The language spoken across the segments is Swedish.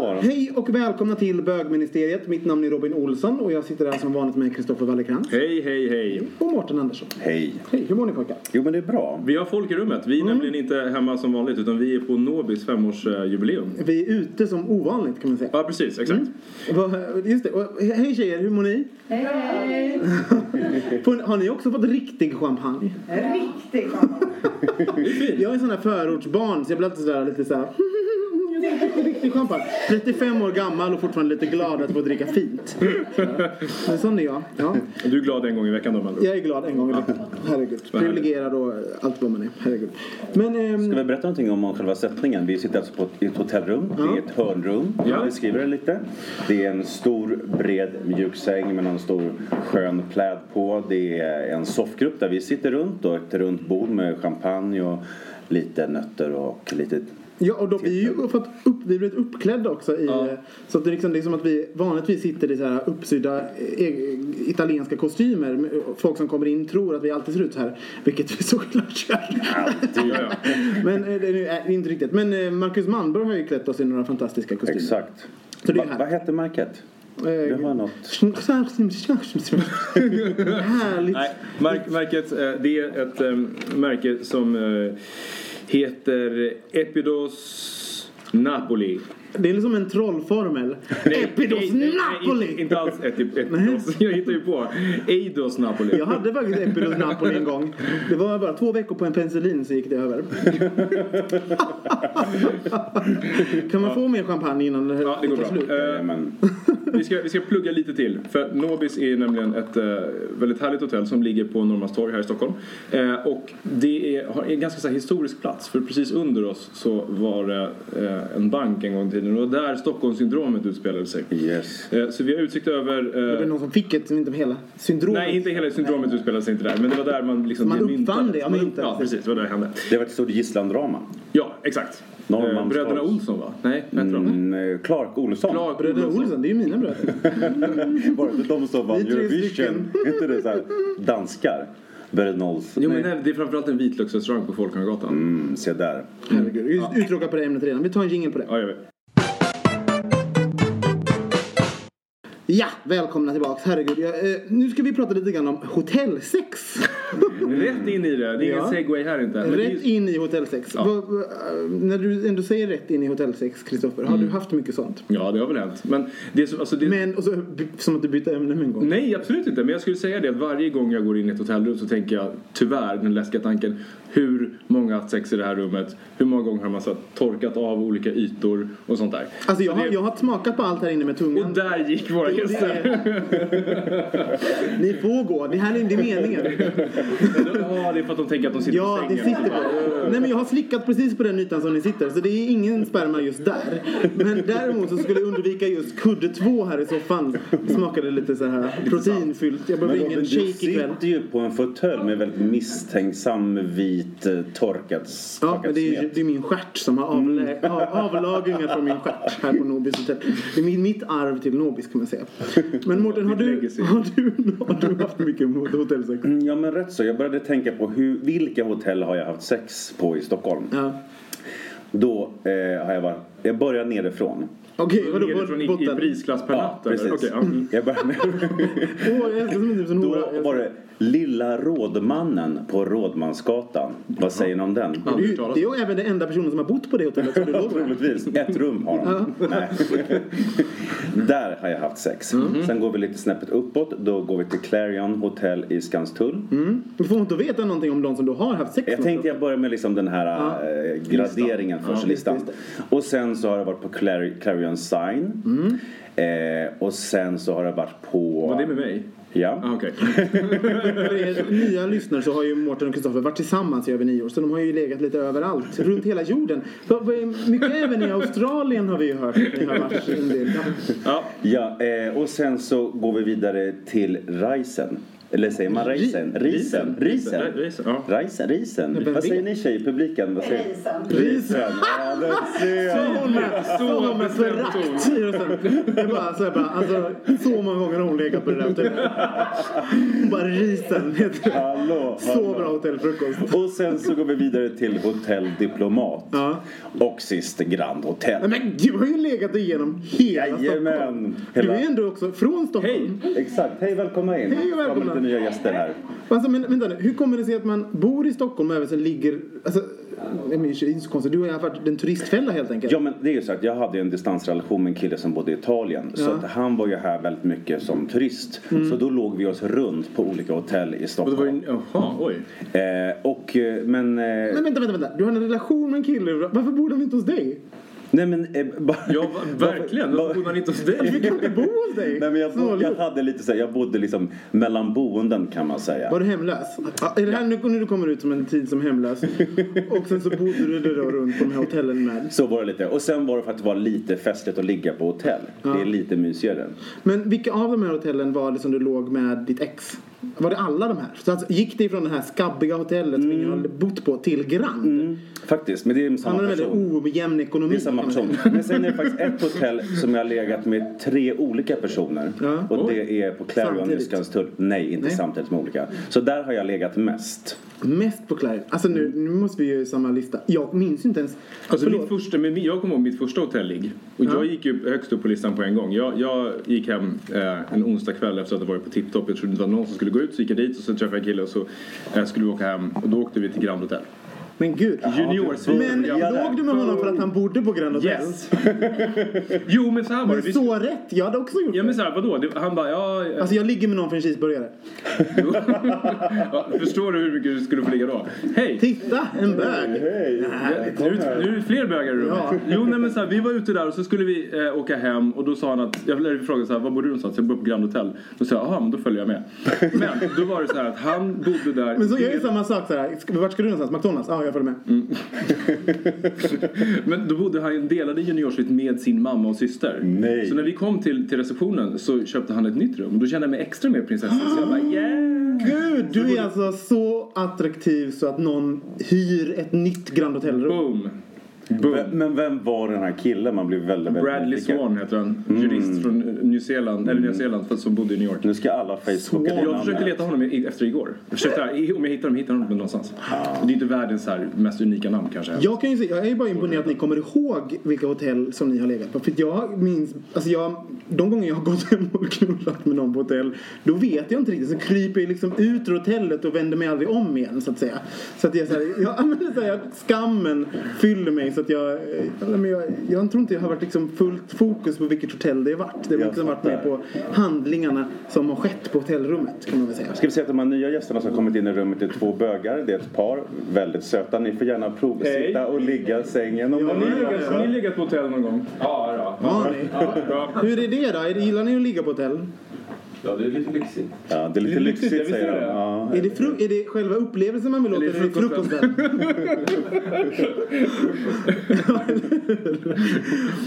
Hej och välkomna till bögministeriet. Mitt namn är Robin Olsson och jag sitter här som vanligt med Kristoffer Wallercrantz Hej, hej, hej. och Mårten Andersson. Hej. Hej, hur mår ni pojkar? Jo men det är bra. Vi har folk i rummet. Vi är nämligen inte hemma som vanligt utan vi är på Nobis femårsjubileum. Vi är ute som ovanligt kan man säga. Ja, precis. Exakt. Vad- Just det. Och, Hej tjejer, hur mår ni? Hej! Har ni också fått riktig champagne? Riktig champagne. Jag är sån här förortsbarn så jag blir alltid sådär lite såhär Riktig champagne. 35 år gammal och fortfarande lite glad att få dricka fint. Men sån är jag. Ja. Du är glad en gång i veckan då ord. Jag är glad en gång i veckan. Herregud. Privilegierad och allt vad man är. Herregud. Men ehm, Ska vi berätta någonting om själva sättningen? Vi sitter alltså på ett, i ett hotellrum. Det är ett hörnrum. Ja. Jag beskriver det lite. Det är en stor bred mjuk säng med en stor skön pläd på. Det är en soffgrupp där vi sitter runt och ett runt bord med champagne och lite nötter och lite Ja, och då, vi är ju fått upp, vi har blivit uppklädda också i, så att det, är liksom, det är som att vi vanligtvis sitter i så här uppsydda eh, italienska kostymer. Folk som kommer in tror att vi alltid ser ut så här, vilket vi såklart gör. Ja, ja. Men eh, det är inte riktigt. Men Marcus Manborg har ju klätt oss i några fantastiska kostymer. Exakt. Så det är Va, här. vad heter märket? Du har något. Härligt. Nej, märk, märket, det är ett märke som heter Epidos Napoli. Det är liksom en trollformel. Epidos Napoli! Inte, alls Epidos. Jag hittar ju på. Eidos Napoli. Jag hade faktiskt Epidos Napoli en gång. Det var bara två veckor på en penicillin så gick det över. kan man få mer champagne innan det, Ja, det går bra. slut? Eh, Men, Vi ska, vi ska plugga lite till. För Nobis är nämligen ett eh, väldigt härligt hotell som ligger på Norrmalmstorg här i Stockholm. Eh, och det är, har en ganska så här, historisk plats. För precis under oss så var det en bank en gång i tiden. Och där Stockholmssyndromet utspelade sig. yes. Eh, så vi har utsikt över... Det var Eh, någon som fick ett, som inte hela syndromet. nej, inte hela syndromet utspelade sig inte där. Men det var där man liksom... Man det uppfann det, ja, Man myntades. Ja, precis. Det var där det hände. Det var ett stort gisslandrama. Ja, exakt. Eh. Bröderna Olsson va? Nej, vad heter de? Mm, eh, Clark Olsson. Clark Bröderna Olsson. Olsson, det är ju mina bröder. Var det inte de som vann Eurovision? inte det så här danskar? Jo men nej, det är framförallt en vitlöksrestaurang på Folkungagatan. Mm, se där. Herregud, vi är uttråkade på det ämnet redan. Vi tar en jingle på det. Ja, Ja, välkomna tillbaks. Herregud. Jag, eh, nu ska vi prata lite grann om hotellsex. Rätt in i det. Det är ingen Ja. segway här inte. Men rätt in i hotellsex. Ja. Vad- vad- när du ändå säger rätt in i hotellsex, Kristoffer, har du haft mycket sånt? Ja, det har väl hänt. Men det är så, alltså det... Men, och så, som att du bytte ämne med en gång. Nej, absolut inte. Men jag skulle säga det att varje gång jag går in i ett hotellrum så tänker jag tyvärr den läskiga tanken hur många har haft sex i det här rummet? Hur många gånger har man så här torkat av olika ytor och sånt där? Alltså jag Så har, det- jag har smakat på allt här inne med tungan. Och där gick våra Det gäster. är- Ni får gå, det här är inte meningen. Ja, det är för att de tänker att de sitter Ja, på det sängen. sitter på. Nej men jag har slickat precis på den ytan som ni sitter så det är ingen sperma just där. Men däremot så skulle jag undvika just kudde två här i soffan. Smakade lite så här proteinfyllt. Jag behöver ingen du shake ikväll. sitter ju på en fåtölj med väldigt misstänksam vit eh, torkad, Ja, men det är, det är min stjärt som har avlä- av- avlagringar från min stjärt här på Nobis hotell. Det är min- mitt arv till Nobis kan man säga. Men Mårten, har du, har du, har du haft mycket hotellsex? Mm, Ja men rätt så. Jag började tänka på hur, vilka hotell har jag haft sex på i Stockholm. Ja. Då eh, har jag varit, jag börjar nerifrån. Okej, Då vadå, från i, i botten? prisklass per Ja, natt? eller? precis. Okej, ja. mm. Jag börjar med Åh, jag älskar som en typ som Då var det Lilla Rådmannen på Rådmansgatan. Vad säger ni om den? Det är ju- Det är ju även den enda personen som har bott på det hotellet. Troligtvis. Ett rum har han. Där har jag haft sex. Mhm. Sen går vi lite snäppet uppåt. Då går vi till Clarion Hotel i Skanstull. Du får inte veta någonting om de som du har haft sex Jag med. tänkte jag börjar med liksom den här eh, graderingen först, Ja, listan. just Och sen så har jag varit på Clari- Clarion Sign. Mm. Eh, och sen så har jag varit på... Var det med mig? Ja. Ah, Okej. För er nya lyssnare så har ju Mårten och Kristoffer varit tillsammans i över nio år. Så de har ju legat lite överallt, runt hela jorden. För, för, mycket även i Australien har vi ju hört att ni har varit en del. Ja. Ja. Ja, eh, och sen så går vi vidare till Risen. Eller säger man Risen? Risen? Risen? Risen, ja. Risen? Vad säger ni tjejer i publiken? Vad säger? Risen. Risen! Ja, det ser Så med, så förakt i rösten. Det är bara så, bara, alltså, så många gånger har hon legat på det där hotellet. Bara risen. Hallå, Så hallå. bra hotellfrukost. Och sen så går vi vidare till Hotell Diplomat. Ja. Och sist Grand Hotel. Nej, Men du har ju legat igenom hela Stockholm. Jajamän! Du Hela... är ändå också från Stockholm. Hej! Exakt, hej välkomna in. Hej och välkomna. Nya gäster här. Alltså, men vänta nu, hur kommer det sig att man bor i Stockholm och även sen ligger... Alltså, det är inte så konstigt. Du har ju varit en turistfälla helt enkelt. Ja men det är ju så att jag hade en distansrelation med en kille som bodde i Italien. Så Ja. Mm. att han var ju här väldigt mycket som turist. Så då låg vi oss runt på olika hotell i Stockholm. Jaha, oj. Eh, och eh, men... Eh, Men vänta, vänta, vänta. Du har en relation med en kille. Varför bor han inte hos dig? Nej men... Eh, bara, Ja, verkligen. Varför bodde han inte hos dig? Vi kan inte bo hos dig. Nej men jag, bo, jag hade lite så här, jag bodde liksom mellan boenden kan man säga. Var du hemlös? Ja, är det här nu, nu du kommer ut som en tid som hemlös? Och sen så bodde du då runt på de här hotellen med. Så var det lite. Och sen var det för att det var lite festligt att ligga på hotell. Det är lite mysigare. Men vilka av de här hotellen var det som du låg med ditt ex? Var det alla de här? Så alltså, gick det från det här skabbiga hotellet som ingen hade bott på till Grand? Faktiskt, men det är Han samma hade en person. väldigt ojämn ekonomi. Det är samma person. Men sen är det faktiskt ett hotell som jag har legat med tre olika personer. Ja. Och det är på Clarion i? Skanstull. Nej, inte Nej. samtidigt med olika. Så där har jag legat mest. Mest på Clarion. Alltså nu, nu måste vi ju samma lista. Jag minns inte ens. Alltså Förlåt. mitt första, men jag kommer ihåg mitt första hotelligg. Och jag gick ju högst upp på listan på en gång. Jag, jag gick hem eh, en onsdag kväll efter att ha varit på Tipptopp. Jag trodde inte det var någon som skulle gå ut. Så gick jag dit och så träffade jag en kille och så eh, skulle vi åka hem. Och då åkte vi till Grand Hotel. Men gud. Juniorsvit. Men Ja, låg du med honom för att han bodde på Grand Hotel? Yes! jo men så här var det. Men Vi- så rätt! Jag hade också gjort Ja det. men så här, vadå? Han bara, ja... eh, Alltså jag ligger med någon för en cheeseburgare. ja, Förstår du hur mycket du skulle få ligga då? Hej! Titta, en bög! Hej! Nu, nu är det fler bögar i rummet. Ja. Jo, nej, men så här, vi var ute där och så skulle vi eh, åka hem och då sa han att, jag ville fråga så här, var bor du någonstans? Jag bor på Grand Hotel. Då sa jag, jaha, men då följer jag med. Men då var det så här att han bodde där. Men så gör ju samma sak så här. Ska- Vart ska du någonstans? McDonalds? Ja, jag följer med. Men då bodde han delade juniorsvit med sin mamma och syster. Nej. Så när vi kom till, till receptionen så köpte han ett nytt rum. Då kände jag mig extra mer prinsessa. Så jag bara, yeah! Gud, du är alltså så attraktiv så att någon hyr ett nytt Grand Hotel-rum. Boom! Men- Men vem var den här killen? Man blir väldigt, väldigt Bradley nyfiken. Swan heter han. Jurist från New Zeeland, eller Nya Zeeland, fast som bodde i New York. Nu ska alla Facebooka Jag försökte leta honom efter igår. Jag försökte, om jag hittar honom, hittar honom någonstans. Det är inte världens här, mest unika namn kanske. Jag kan ju säga, jag är bara imponerad att ni kommer ihåg vilka hotell som ni har legat på. För jag minns, alltså jag, de gånger jag har gått hem och knullat med någon på hotell, då vet jag inte riktigt. Så kryper jag liksom ut ur hotellet och vänder mig aldrig om igen så att säga. Så att jag, så här, jag, ja, men det är så här, skammen fyller mig så att jag, ja, men jag, jag tror inte jag har varit liksom fullt fokus på vilket hotell det har varit. Det har liksom varit med fattar. på handlingarna som har skett på hotellrummet kan man väl säga. Ska vi säga att de här nya gästerna som har kommit in i rummet är två bögar. Det är ett par, väldigt söta. Ni får gärna provsitta Hej. och ligga i sängen om Ja, ni vill. legat, har ni legat på hotell någon gång? Ja, ja. Har ni? Bra. Hur är det då? Är gillar ni att ligga på hotell? Ja, det är lite lyxigt. Ja, det är lite Det är lyxigt, lyxigt säger de. det. Ja. Är det, fru- är det själva upplevelsen man vill åt Eller är det frukosten?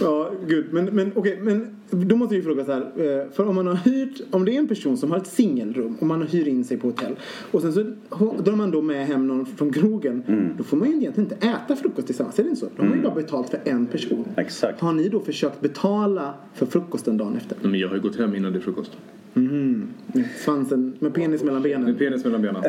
ja, gud. Men, men okej, men då måste vi fråga så här. eh, För om man har hyrt, om det är en person som har ett singelrum och man hyr in sig på hotell och sen så drar man då med hem någon från krogen. Mm. Då får man ju egentligen inte äta frukost tillsammans, är det inte så? Då har man ju bara betalt för en person. Exakt. Har ni då försökt betala för frukosten dagen efter? Men jag har ju gått hem innan det är frukost. Med svansen, med penis mellan Med benen. penis mellan benen.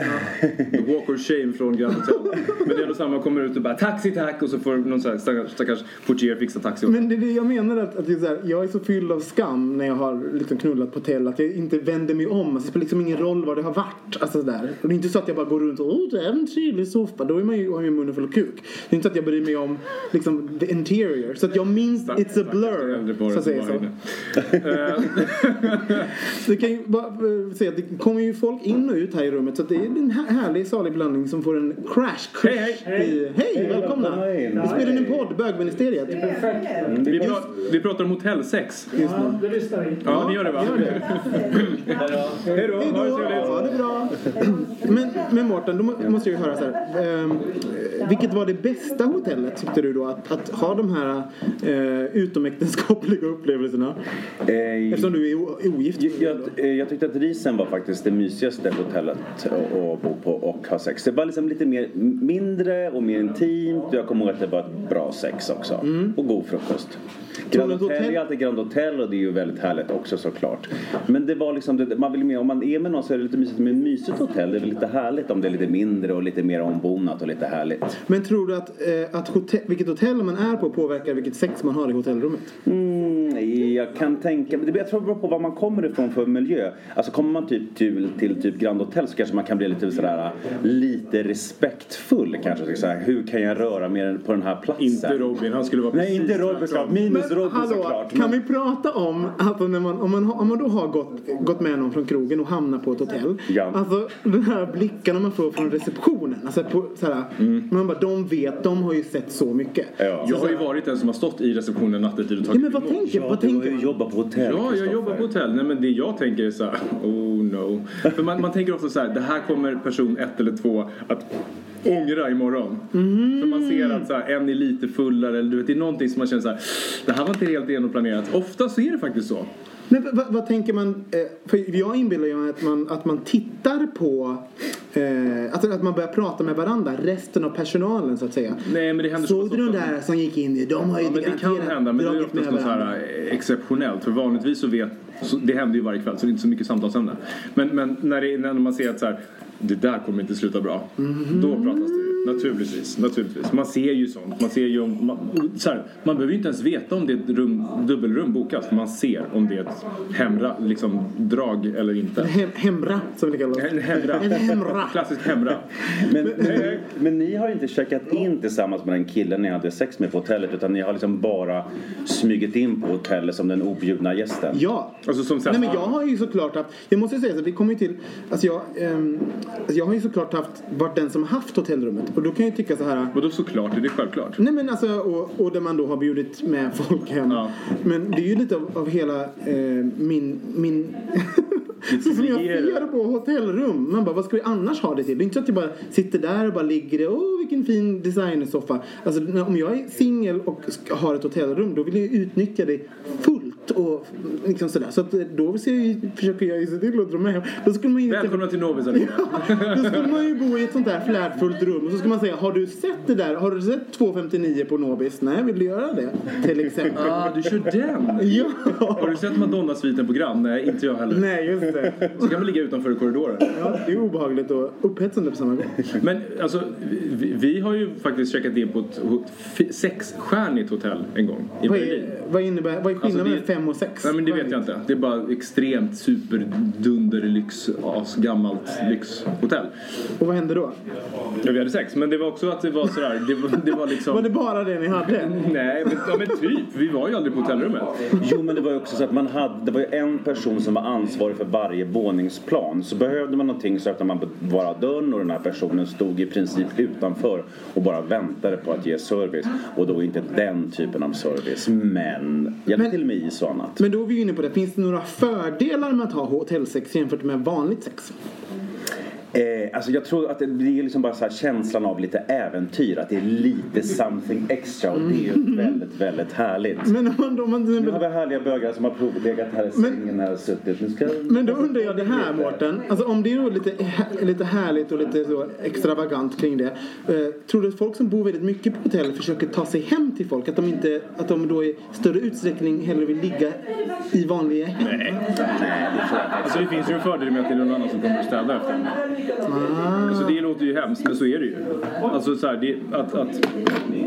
The walk of shame från Grand Hotel. Men det är ändå samma, kommer ut och bara taxi tack och så får någon så här stackars, stackars portier fixa taxi åt Men det är det jag menar att, att det är så här, jag är så fylld av skam när jag har liksom knullat på hotell att jag inte vänder mig om. Alltså, det spelar liksom ingen roll vad det har varit. Alltså, där. Och det är inte så att jag bara går runt och åh det är en trevlig soffa. Då är man ju, har man ju munnen full kuk. Det är inte så att jag bryr mig om liksom, the interior. Så att jag minns, it's a blur. Så att säga så. Det kan ju bara eh, säga att det kommer ju folk in och ut här i rummet så det är en här- härlig salig blandning som får en crash Hej, hej, hej, i, hej välkomna! välkomna in. Vi spelar in en podd, Bögministeriet. Vi, pra, vi pratar om hotellsex. Just nu. Det lyssnar vi. Ja, ni gör det va? Gör det. Hej då, Hej ha det trevligt. Ja, det bra. Men, men Mårten, då må- måste jag ju höra så här. Ehm, vilket var det bästa hotellet tyckte du då? Att, att ha de här eh, utomäktenskapliga upplevelserna? Eh, Eftersom du är ogift. Jag, jag, eh, jag tyckte att Risen var faktiskt det mysigaste hotellet att, bo på och ha sex. Det var liksom lite mer mindre och mer intimt och jag kommer ihåg att det var ett bra sex också. Och god frukost. Grand Hotel hotell- är alltid Grand Hotel och det är ju väldigt härligt också såklart. Men det var liksom, det, man vill med, om man är med någon så är det lite mysigt med ett mysigt hotell. Det är väl lite härligt om det är lite mindre och lite mer ombonat och lite härligt. Men tror du att, eh, att hotell, vilket hotell man är på påverkar vilket sex man har i hotellrummet? Mm, jag kan tänka mig, jag tror det beror på var man kommer ifrån för miljö. Alltså kommer man typ till, till typ Grand Hotel så kanske man kan bli lite sådär lite respektfull kanske. Så här, hur kan jag röra mig på den här platsen? Inte Robin, han skulle vara Nej, precis inte Robin såklart. Minus Robin hallå, såklart. kan vi prata om att när man, om, man, om man då har gått, gått med någon från krogen och hamnar på ett hotell. Ja. Alltså den här blickarna man får från receptionen. Alltså på, såhär, Man bara, de vet, de har ju sett så mycket. Ja. Jag har ju varit den som har stått i receptionen nattetid och Ja, tagit men vad emot. tänker, Ja, vad du har tänker ju jobbat på hotell Ja, jag jobbar på hotell. Nej, men det jag tänker är så här, oh no. För man, man tänker ofta så här, det här kommer person ett eller två att ångra imorgon. För man ser att så här, en är lite fullare eller du vet, det är någonting som man känner så här, det här var inte helt genomplanerat. Ofta så är det faktiskt så. Men vad, vad, tänker man? Eh, för jag inbillar mig att man, att man tittar på eh, alltså att man börjar prata med varandra, resten av personalen så att säga. Nej, men det händer Såg så du de där som gick in? De har ju Ja, men det kan hända, men det är oftast något så här eh, exceptionellt. För vanligtvis så vet, så det händer ju varje kväll så det är inte så mycket samtalsämne. Men, men när, det, när man ser att så här, det där kommer inte sluta bra. Mhm. Då pratas det ju. Naturligtvis, naturligtvis. Man ser ju sånt. Man ser ju om, man, så här, man behöver ju inte ens veta om det är ett rum, dubbelrum bokat. För man ser om det är ett hemra, liksom, drag eller inte. Hem, hemra som det kallas. En hemra. En hemra. Klassisk hemra. Men, men, men ni har inte checkat in tillsammans med den killen ni hade sex med på hotellet utan ni har liksom bara smugit in på hotellet som den objudna gästen? Ja. Alltså som så Nej men jag har ju såklart haft, jag måste ju säga så att vi kommer ju till, alltså jag, alltså jag har ju såklart haft, varit den som haft hotellrummet och då kan jag tycka så här Vadå såklart? Är det självklart? Nej men alltså, och, och där man då har bjudit med folk hem. Ja. Men det är ju lite av, av hela eh, min, min så som jag ser på hotellrum. Man bara, vad ska vi annars ha det till? Det är inte så att jag bara sitter där och bara ligger det, åh vilken fin designersoffa. Alltså om jag är singel och har ett hotellrum då vill jag utnyttja det fullt och liksom sådär. Så att eh, då ser jag, försöker jag ju se till att dra med hem. Då skulle man ju inte- Välkomna till Nobis Arena. Då skulle man ju bo i ett sånt där flärdfullt rum och så ska man säga Har du sett det där? Har du sett 259 på Nobis? Nej, vill du göra det? Till exempel. Ah, du kör den? Ja! Har du sett Madonna-sviten på Grand? Nej, inte jag heller. Nej, just det. Så kan man ligga utanför i korridoren. Ja, det är obehagligt och upphetsande på samma gång. Men alltså, vi, vi har ju faktiskt checkat in på ett sexstjärnigt hotell en gång i Vad, Berlin. är, vad innebär, vad är skillnaden Alltså, det- mellan 5 och 6? Nej men det vet jag inte. Det är bara extremt superdunder lyx, asgammalt lyxhotell. Och vad hände då? Ja, vi hade sex, men det var också att det var sådär, det var, det var liksom... Var det bara det ni hade? Nej, men, ja, men typ. Vi var ju aldrig på hotellrummet. Jo men det var ju också så att man hade, det var ju en person som var ansvarig för varje våningsplan. Så behövde man någonting så öppnade man bara dörren och den här personen stod i princip utanför och bara väntade på att ge service. Och då inte den typen av service. Men hjälpte till med is och annat. Men då är vi inne på det. Finns det några fördelar med att ha hotellsex jämfört med vanligt sex? Eh, alltså jag tror att det blir liksom bara så här känslan av lite äventyr. Att det är lite something extra och det är ju väldigt, väldigt härligt. Men om man, om man, Nu har vi härliga bögar som har provlegat här i sängen här och suttit. Nu ska... Men då undrar jag det här Mårten. Alltså om det är lite, lite härligt och lite så extravagant kring det. Eh, tror du att folk som bor väldigt mycket på hotell försöker ta sig hem till folk? Att de, inte, att de då i större utsträckning hellre vill ligga i vanliga hem? Nej. Alltså det finns ju en fördel med att det är någon annan som kommer och städar efter en. Ah. Alltså det låter ju hemskt men så är det ju. Alltså så här, det, att, att,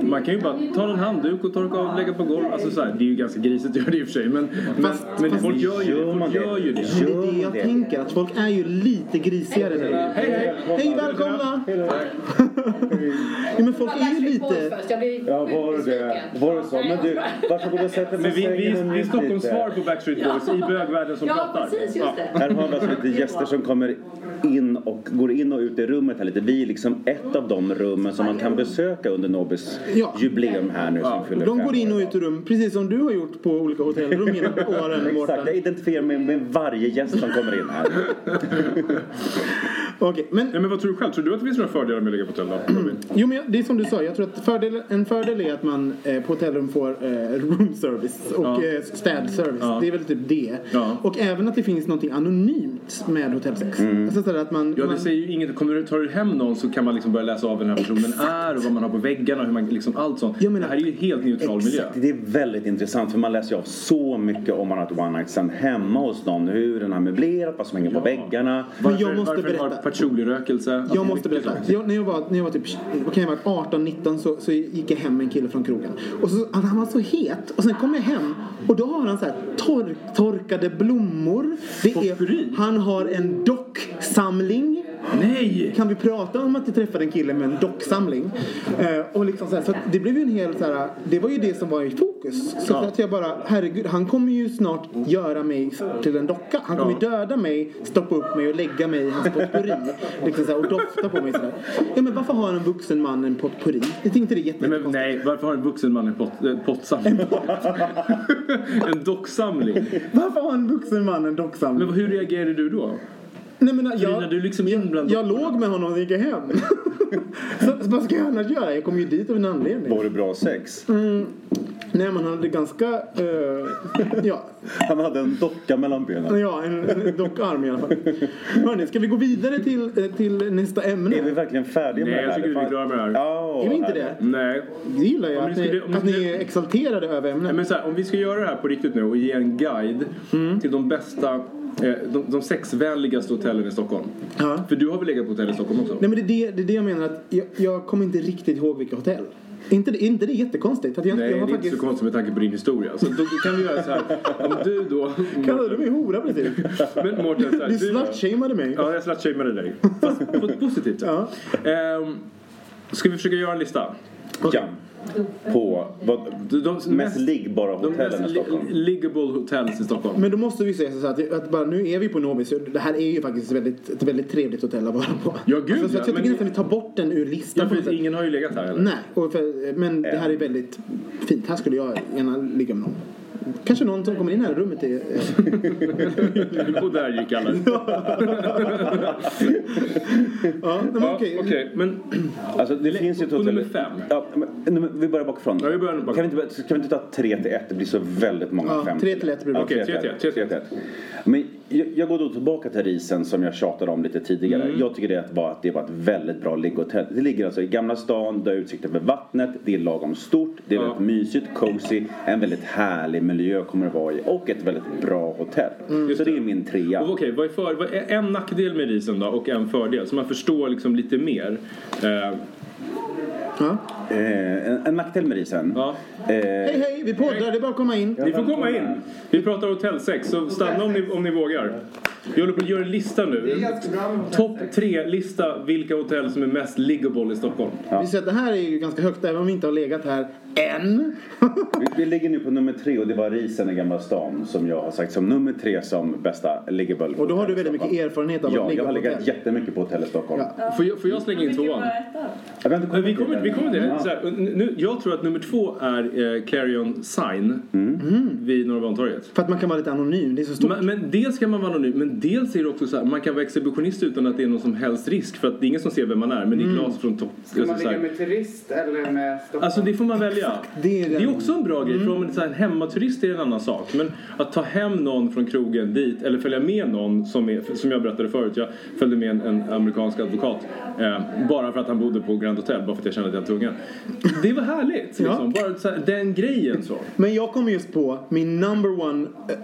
man kan ju bara ta en handduk och torka av och lägga på golv. Alltså så här, det är ju ganska grisigt att göra det i och för sig men, Fast- men, fast- folk gör ju det. Gör Folk det? gör ju det. Men det är det jag tänker, att folk är ju lite grisigare nu. Hej hej! Hej, välkomna! Ja, men folk är ju lite... Ja, var det? Var det så? Men du, varsågod och sätt dig på Men vi, vi, sängen vi är Stockholms svar på Backstreet Boys i bögvärlden som Ja, pratar. precis, just det. Här har vi alltså lite gäster som kommer in och går in och ut i rummet här lite. Vi är liksom ett av de rummen som man kan besöka under Nobis Ja. jubileum här nu som fyller De går in och ut ur rum, precis som du har gjort på olika hotellrum genom åren, Exakt, jag identifierar mig med varje gäst som kommer in här. Okej, men Ja, men vad tror du själv? Tror du att det finns några fördelar med att ligga på hotell då? Jo, men det är som du sa. Jag tror att fördel, en fördel är att man eh, på hotellrum får eh, room service och Ja. eh, städservice. Ja. Det är väl typ det. Ja. Och även att det finns något anonymt med hotellsex. Alltså sådär att man... Ja, man det säger ju inget. Kommer du, tar du hem någon så kan man liksom börja läsa av vem den här personen är och vad man har på väggarna, hur man, liksom allt sånt. Jag menar- det här är ju en helt neutral miljö. Exakt, det är väldigt intressant för man läser ju av så mycket om man har ett one night stand hemma hos någon. Hur den har möblerat, vad som hänger på väggarna. Men Varför, jag måste varför har berätta. Patchouli-rökelse. Jag måste berätta. Jag, när, jag var, när jag var typ vara, 18-19 så, så gick jag hem med en kille från krogen. Och så, han var så het. Och sen kom jag hem och då har han så här tork, torkade blommor. Det är, han har en docksamling. Nej! Kan vi prata om att jag träffade en kille med en docksamling? Eh, och liksom så här, så det blev ju en hel så här, det var ju det som var i fokus. Så Ja. att jag bara, herregud, han kommer ju snart göra mig till en docka. Han kommer Ja. döda mig, stoppa upp mig och lägga mig i hans potpurri. liksom så här, och dofta på mig sådär. Ja men varför har en vuxen man en potpurri? Jag tänkte det Nej, men, jättekonstigt. nej, varför har en vuxen man en pot, eh, pottsamling? en docksamling. Varför har en vuxen man en docksamling? Men hur reagerade du då? Nej, men jag, du liksom in bland jag låg med honom och gick hem. så, så vad ska jag annars göra? Jag kom ju dit av en anledning. Var det bra sex? Nej, man hade ganska... eh, ja, Han hade en docka mellan benen. ja, en, en dockarm i alla fall. Hörni, ska vi gå vidare till, eh, till nästa ämne? Är vi verkligen färdiga med Nej, det här? jag tycker vi är klara med det här. Ja, Är vi inte det? Nej. Det gillar jag, att ni, skulle- ni att ni är exalterade över ämnet. Nej, men så här, om vi ska göra det här på riktigt nu och ge en guide till de bästa, de, de sexvänligaste hotellen i Stockholm. Ja. För du har väl legat på hotell i Stockholm också? Nej, men det är det, det, är det jag menar. att jag, jag kommer inte riktigt ihåg vilka hotell. Är inte det, är inte jättekonstigt? Att jag, Nej, jag det har är inte så konstigt med tanke på din historia. Så då kan vi göra så här. Om du då... Kallade du mig hora precis? Men Mårten, så här, Du slutshameade mig. Ja, jag slutshameade dig. Fast på ett positivt sätt. Ja. Ehm, ska vi försöka göra en lista? Ja. På vad, De, de mest liggbara hotellen i Stockholm. li- liggable hotels i Stockholm. Men då måste vi säga så att, att bara, nu är vi på Nobis. Det här är ju faktiskt ett väldigt, ett väldigt trevligt hotell att vara på. Ja, gud, alltså, så ja, att jag men- tycker nästan vi tar bort den ur listan. Ja, för ingen har ju legat här heller. Nej, och för, men det här är väldigt fint. Här skulle jag gärna ligga med någon. Kanske någon som kommer in här i rummet är... Och där gick alla. Ja, men Ja, okej. Okej, men Alltså det finns ju ett hotell... nummer fem. Ja, men, vi börjar bakifrån. Ja, vi börjar bakifrån. Kan vi inte, kan vi inte ta tre till ett? Det blir så väldigt många Ja, fem. tre till ett blir bra. Okej, tre till ett, tre till ett. ett. Men jag, jag går då tillbaka till Risen som jag tjatade om lite tidigare. Mm. Jag tycker det var, att det var ett väldigt bra ligghotell. Det ligger alltså i Gamla stan, du har utsikt över vattnet, det är lagom stort, det är Ja. väldigt mysigt, cozy, en väldigt härlig miljö kommer det vara i och ett väldigt bra hotell. Mm. Så det är min trea. Okej, vad är för, vad är en nackdel med risen då och en fördel? Så man förstår liksom lite mer. Eh, Ja. Eh, en, en nackdel med Risen. ja. Eh, Hej, hej, vi poddar. Det är bara att komma in. Ni får komma in. Vi pratar hotellsex, så stanna om ni, om ni vågar. Vi håller på att göra en lista nu. Topp tre-lista vilka hotell som är mest liggable i Stockholm. Vi ser att det här är ju ganska högt även om vi inte har legat här än. Vi, vi ligger nu på nummer tre och det var Risen i Gamla stan som jag har sagt som nummer tre som bästa liggable Och då har du hotell väldigt mycket erfarenhet av Ja, att ligga jag har på legat hotell. jättemycket på hotell i Stockholm. Ja. Får jag, får jag slänga in tvåan? Jag, vi kommer, vi kommer till det. Ja. Så här, nu, jag tror att nummer två är eh, Clarion Sign vid Norra Bantorget. För att man kan vara lite anonym. Det är så stort. Men, men dels kan man vara anonym, men dels är det också så här, man kan vara exhibitionist utan att det är någon som helst risk för att det är ingen som ser vem man är, men det är glas från topp. Ska man alltså, så ligga med turist eller med Stockholm? Alltså det får man välja exakt. Det är det är också en bra grej. För om en, så här, hemmaturist är en annan sak. Men att ta hem någon från krogen dit eller följa med någon som, är, som jag berättade förut. Jag följde med en, en amerikansk advokat. Eh, bara för att han bodde på Grand Hotel. Bara för att jag kände att jag var tvungen. Det var härligt. Liksom. Bara så här, den grejen så. Men jag kommer just på min number one eh,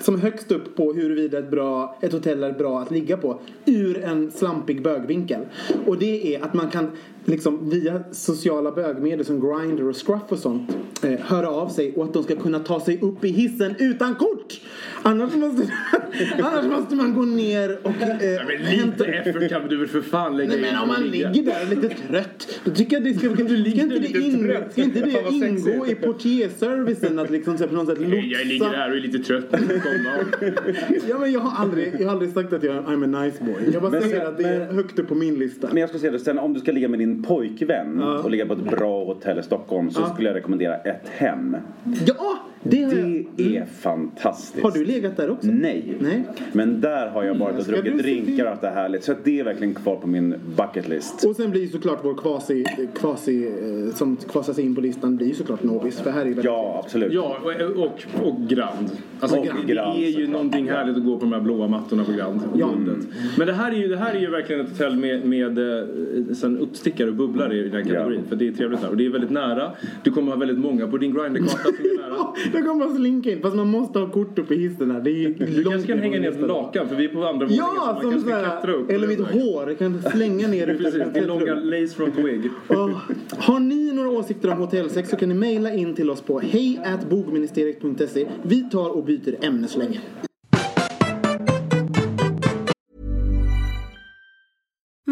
som högst upp på huruvida ett, bra, ett hotell är bra att ligga på ur en slampig bögvinkel. Och det är att man kan liksom via sociala bögmedier som Grindr och Scruff och sånt eh, höra av sig och att de ska kunna ta sig upp i hissen utan kort. Annars måste, annars måste man gå ner och eh, Men lite effort kan du väl för fan lägga Nej in men om man ligger där lite trött Då tycker jag det ska, ska, ska inte det, in, ska inte det ingå i portierservicen att liksom så här på något sätt Nej, Jag ligger lotsa här och är lite trött. Ja men jag har aldrig, jag har aldrig sagt att jag är I'm a nice boy. Jag bara Men säger att det är högt upp på min lista. Men jag skulle säga det, sen om du ska ligga med din pojkvän och ligga på ett bra hotell i Stockholm så skulle jag rekommendera ett hem. Ja! Det har jag. Det är fantastiskt. Har du legat där också? Nej. Nej. Men där har jag varit och Ska druckit drinkar och allt det härligt. Så det är verkligen kvar på min bucket list. Och sen blir ju såklart vår kvasi, kvasi eh, som kvasas in på listan blir ju såklart Nobis för här är väldigt Ja, absolut. Ja, och, och, och Grand. Alltså, Och det Grand, är ju såklart. någonting härligt att gå på de här blåa mattorna på Grand. och Ja. guldet. Men det här, är ju, det här är ju verkligen ett hotell med, med eh, sen uppstickare och bubblare i den kategorin. För det är trevligt där. Och det är väldigt nära. Du kommer ha väldigt många på din Grindr-karta som är nära. Ja, då kommer man slinka in fast man måste ha kort uppe i hissen här. Det är Du kanske kan hänga ner ett lakan för vi är på andra våningen så Ja, som såhär, upp. eller mitt hår, jag kan slänga ner utan Precis, en långa lace front wig. Åh. Har ni några åsikter om hotellsex så kan ni mejla in till oss på hejatbogministeriet.se. Vi tar och byter ämne så länge.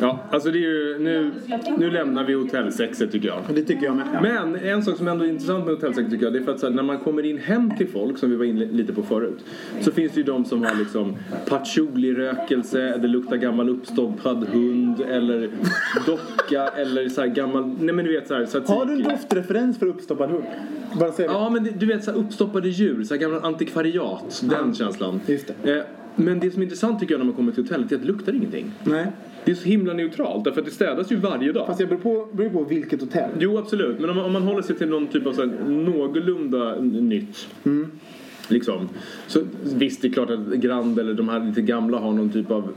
Ja, alltså det är ju, nu, nu lämnar vi hotellsexet tycker jag. Det tycker jag med. Men en sak som ändå är intressant med hotellsex tycker jag det är för att här, när man kommer in hem till folk som vi var inne lite på förut så finns det ju de som har liksom patchouli-rökelse, det luktar gammal uppstoppad hund eller docka eller så gammal, nej men du vet så här tzatziki. Har du en doftreferens för uppstoppad hund? Bara säg det. Ja men det, du vet så här uppstoppade djur, så här gamla antikvariat, den känslan. Just det. Eh, men det som är intressant tycker jag när man kommer till hotellet är att det luktar ingenting. Nej. Det är så himla neutralt därför att det städas ju varje dag. Fast det beror på, beror på vilket hotell. Jo, absolut. Men om man, om man håller sig till någon typ av så här, någorlunda nytt. Mm. Liksom. Så visst, det är klart att Grand eller de här lite gamla har någon typ av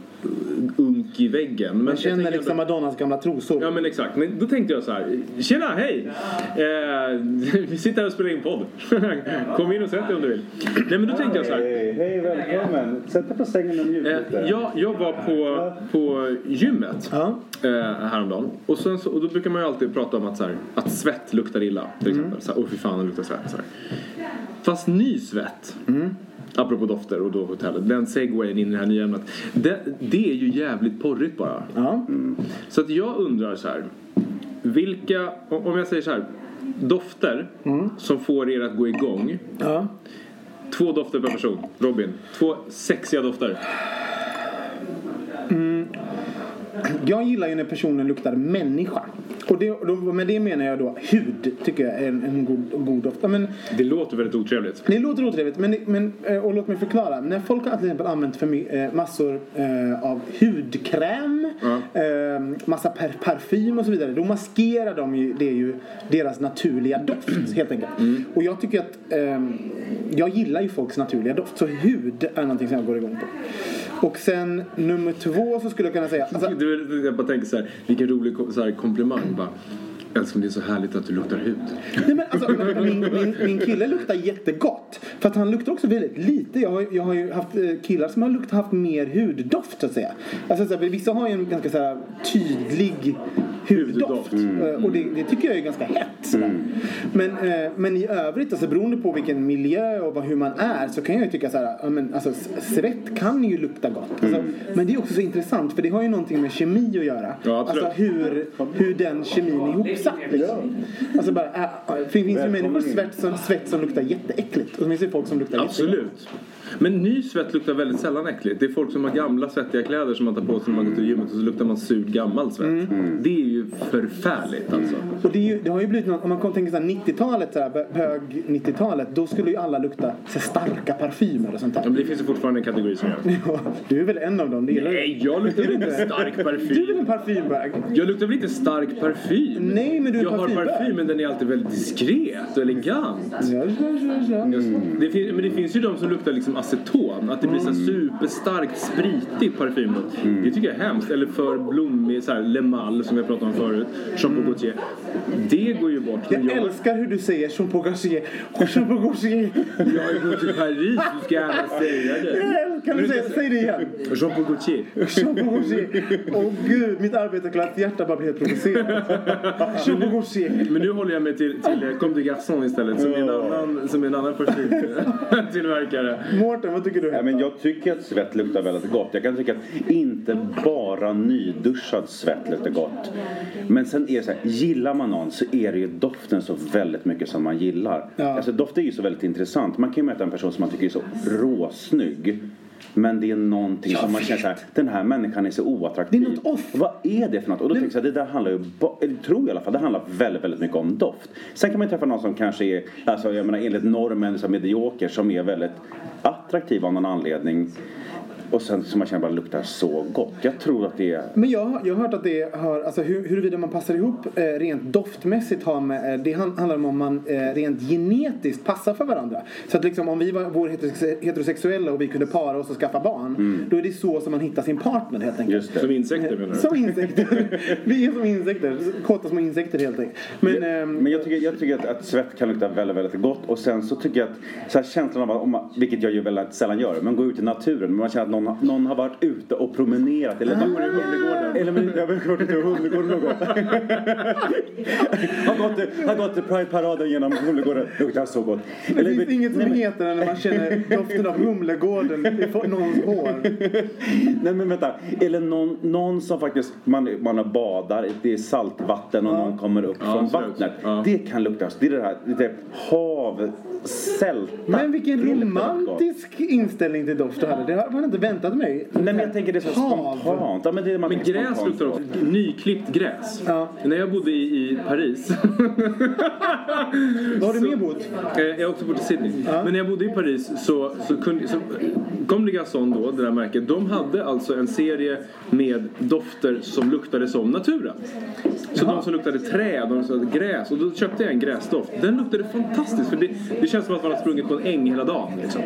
unk i väggen. Men Man jag känner tänker liksom ändå- Madonnas gamla trosor. Ja men exakt, men då tänkte jag så här. Tjena, hej! Eh, vi sitter här och spelar in podd. Kom in och sätt dig om du vill. Nej men då tänkte jag så här. Hej, hej, välkommen. Sätt dig på sängen och njut Eh, lite. jag, jag var på, på gymmet Ja. eh, häromdagen. Och, sen så, och då brukar man ju alltid prata om att, så här, att svett luktar illa. Till Mm. exempel. Så här, Åh fy fan det luktar svett. Så här. Fast ny svett. Mm. Apropå dofter och då hotellet. Den segwayen in i det här nya ämnet. Det, det är ju jävligt porrigt bara. Ja. Så att jag undrar så här. Vilka, om jag säger så här. Dofter som får er att gå igång. ja. Två dofter per person. Robin. Två sexiga dofter. Jag gillar ju när personen luktar människa. Och det, då, med det menar jag då hud, tycker jag är en, en god, god doft. Men, Det låter väldigt otrevligt. det låter otrevligt, men, men, eh, och låt mig förklara. När folk har till exempel använt för eh, massor eh, av hudkräm, eh, massa per, parfym och så vidare. Då maskerar de ju, det är ju deras naturliga doft helt enkelt. Och jag tycker att, eh, jag gillar ju folks naturliga doft. Så hud är någonting som jag går igång på. Och sen nummer två så skulle jag kunna säga, alltså, du, jag bara tänker så här, vilken rolig så här, komplimang. Bara, Älskling, det är så härligt att du luktar hud. Nej, men alltså, min, min, min kille luktar jättegott. För att han luktar också väldigt lite. Jag har, jag har ju haft eh, killar som har lukt, haft mer huddoft så att säga. Alltså, så här, vissa har ju en ganska så här, tydlig huddoft. Eh, Och det, det tycker jag är ganska hett. sådär. Men, eh, men i övrigt, alltså, beroende på vilken miljö och vad, hur man är så kan jag ju tycka så här, men, alltså, svett kan ju lukta gott. Alltså, Men det är också så intressant för det har ju någonting med kemi att göra. Ja, absolut. alltså hur, hur den kemin är ihopsatt. Liksom. Alltså bara, äh, det finns ju människor svett som, svett som luktar jätteäckligt. Och så finns det folk som luktar. Absolut. Men ny svett luktar väldigt sällan äckligt. Det är folk som har gamla svettiga kläder som man tar på sig när man går till gymmet och så luktar man surt gammal svett. Mm. Det är ju förfärligt alltså. Och det, är ju, det har ju blivit något, om man kommer tänka så här 90-talet, så här, hög 90-talet, då skulle ju alla lukta så starka parfymer och sånt Ja, där. Men det finns ju fortfarande en kategori som gör. Ja, du är väl en av dem? Det gillar. Nej, jag luktar väl inte stark Du är väl parfym? en parfymbag? Jag luktar väl inte stark parfym? Nej, men du är Jag har parfymbag. parfym men den är alltid väldigt diskret och elegant. Ja, ja, ja, ja. Det fin- men det finns ju de som luktar liksom aceton. Att det blir så här superstarkt spritig parfym. Det tycker jag är hemskt. Eller för blommig, så här Le Mal som jag pratade om förut. Jean Paul Gaultier. Det går ju bort. Jag jag, älskar hur du säger Jean Paul Gaultier. Jean Paul Gaultier. jag har ju gått till Paris, du ska gärna säga det. Kan du säga, säg det igen? Jean Paul Gaultier. Jean Paul Gaultier. Åh gud, mitt arbetarglatt hjärta bara blir helt provocerat. Jean Paul Gaultier. Men nu håller jag mig till, till eh, Comme des Garçons istället som är en annan, som är en annan parfymtillverkare. Mårten, vad tycker du? Ja, men jag tycker att svett luktar väldigt gott. Jag kan tycka att inte bara nyduschad svett luktar gott. Men sen är det så här, gillar man någon så är det ju doften så väldigt mycket som man gillar. Ja. Alltså doft är ju så väldigt intressant. Man kan ju möta en person som man tycker är så råsnygg. Men det är någonting som man känner så här, den här människan är så oattraktiv. Det är något off. Vad är det för något? Och då tänker jag så det där handlar ju, tror jag i alla fall, det handlar väldigt, väldigt mycket om doft. Sen kan man ju träffa någon som kanske är, alltså jag menar enligt normen som medioker, som är väldigt attraktiv av någon anledning. Och sen som man känner bara luktar så gott. Jag tror att det är... Men jag, har- jag har hört att det har, alltså hur, huruvida man passar ihop eh, rent doftmässigt har med, eh, det han- handlar om om man eh, rent genetiskt passar för varandra. Så att liksom om vi var, vore heterosex- heterosexuella och vi kunde para oss och skaffa barn, då är det så som man hittar sin partner helt enkelt. Just det. Som insekter menar du? Som insekter. vi är som insekter, kåta små insekter helt enkelt. Men, ehm, Men jag tycker, jag tycker att, att svett kan lukta väldigt, väldigt gott. Och sen så tycker jag att så här känslan av att, om man, vilket jag ju väldigt sällan gör, men gå ut i naturen. Men man känner att någon, någon har varit ute och promenerat. Eller, Bor i Humlegården. eller men, jag har varit ute i Humlegården någon gång. har gått, har gått Pride-paraden genom Humlegården. Luktar så gott. det Eller- finns inget som men- heter när man känner doften av Humlegården i någons hår. Nej men vänta. Eller någon, någon som faktiskt, man, man badar, det är saltvatten och någon kommer upp från absolut. vattnet. Det kan lukta, det är det här lite hav, sälta. Men vilken romantisk inställning till doft du hade. Det har man inte väntat mig. Nej men jag tänker det är så Hav. spontant. Ja, men det är man Men gräs spontant luktar också. Nyklippt gräs. Ja. När jag bodde i, i Paris. Var har du mer bott? Eh, Jag har också bott i Sydney. Men när jag bodde i Paris så, så, kunde, så kom det då, det där märket. De hade alltså en serie med dofter som luktade som naturen. Så de som luktade träd, de som luktade gräs. Och då köpte jag en gräsdoft. Den luktade fantastiskt. För det, det känns som att man har sprungit på en äng hela dagen. Liksom.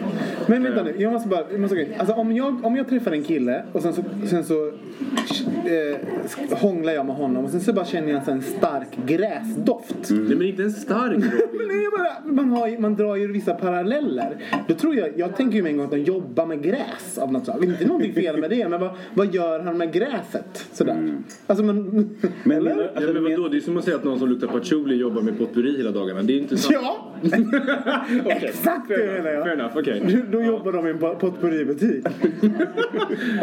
Men vänta nu, jag måste bara, jag måste, alltså om jag, om jag träffar en kille och sen så, sen så eh, hånglar jag med honom och sen så bara känner jag en stark gräsdoft. Nej men inte en stark nej, jag bara, man, har, man drar ju vissa paralleller. Då tror jag, jag tänker ju med en gång att de jobbar med gräs av något slag. Inte någonting fel med det, men vad, vad gör han med gräset? Sådär. Alltså men... Men, eller? men, Ja, men vadå? Det är som att säga att någon som luktar patchouli jobbar med potpurri hela dagarna. Det är inte sant. Ja! Exakt det menar Fair jag. enough, okej. Då- Då jobbar de i en potpurributik.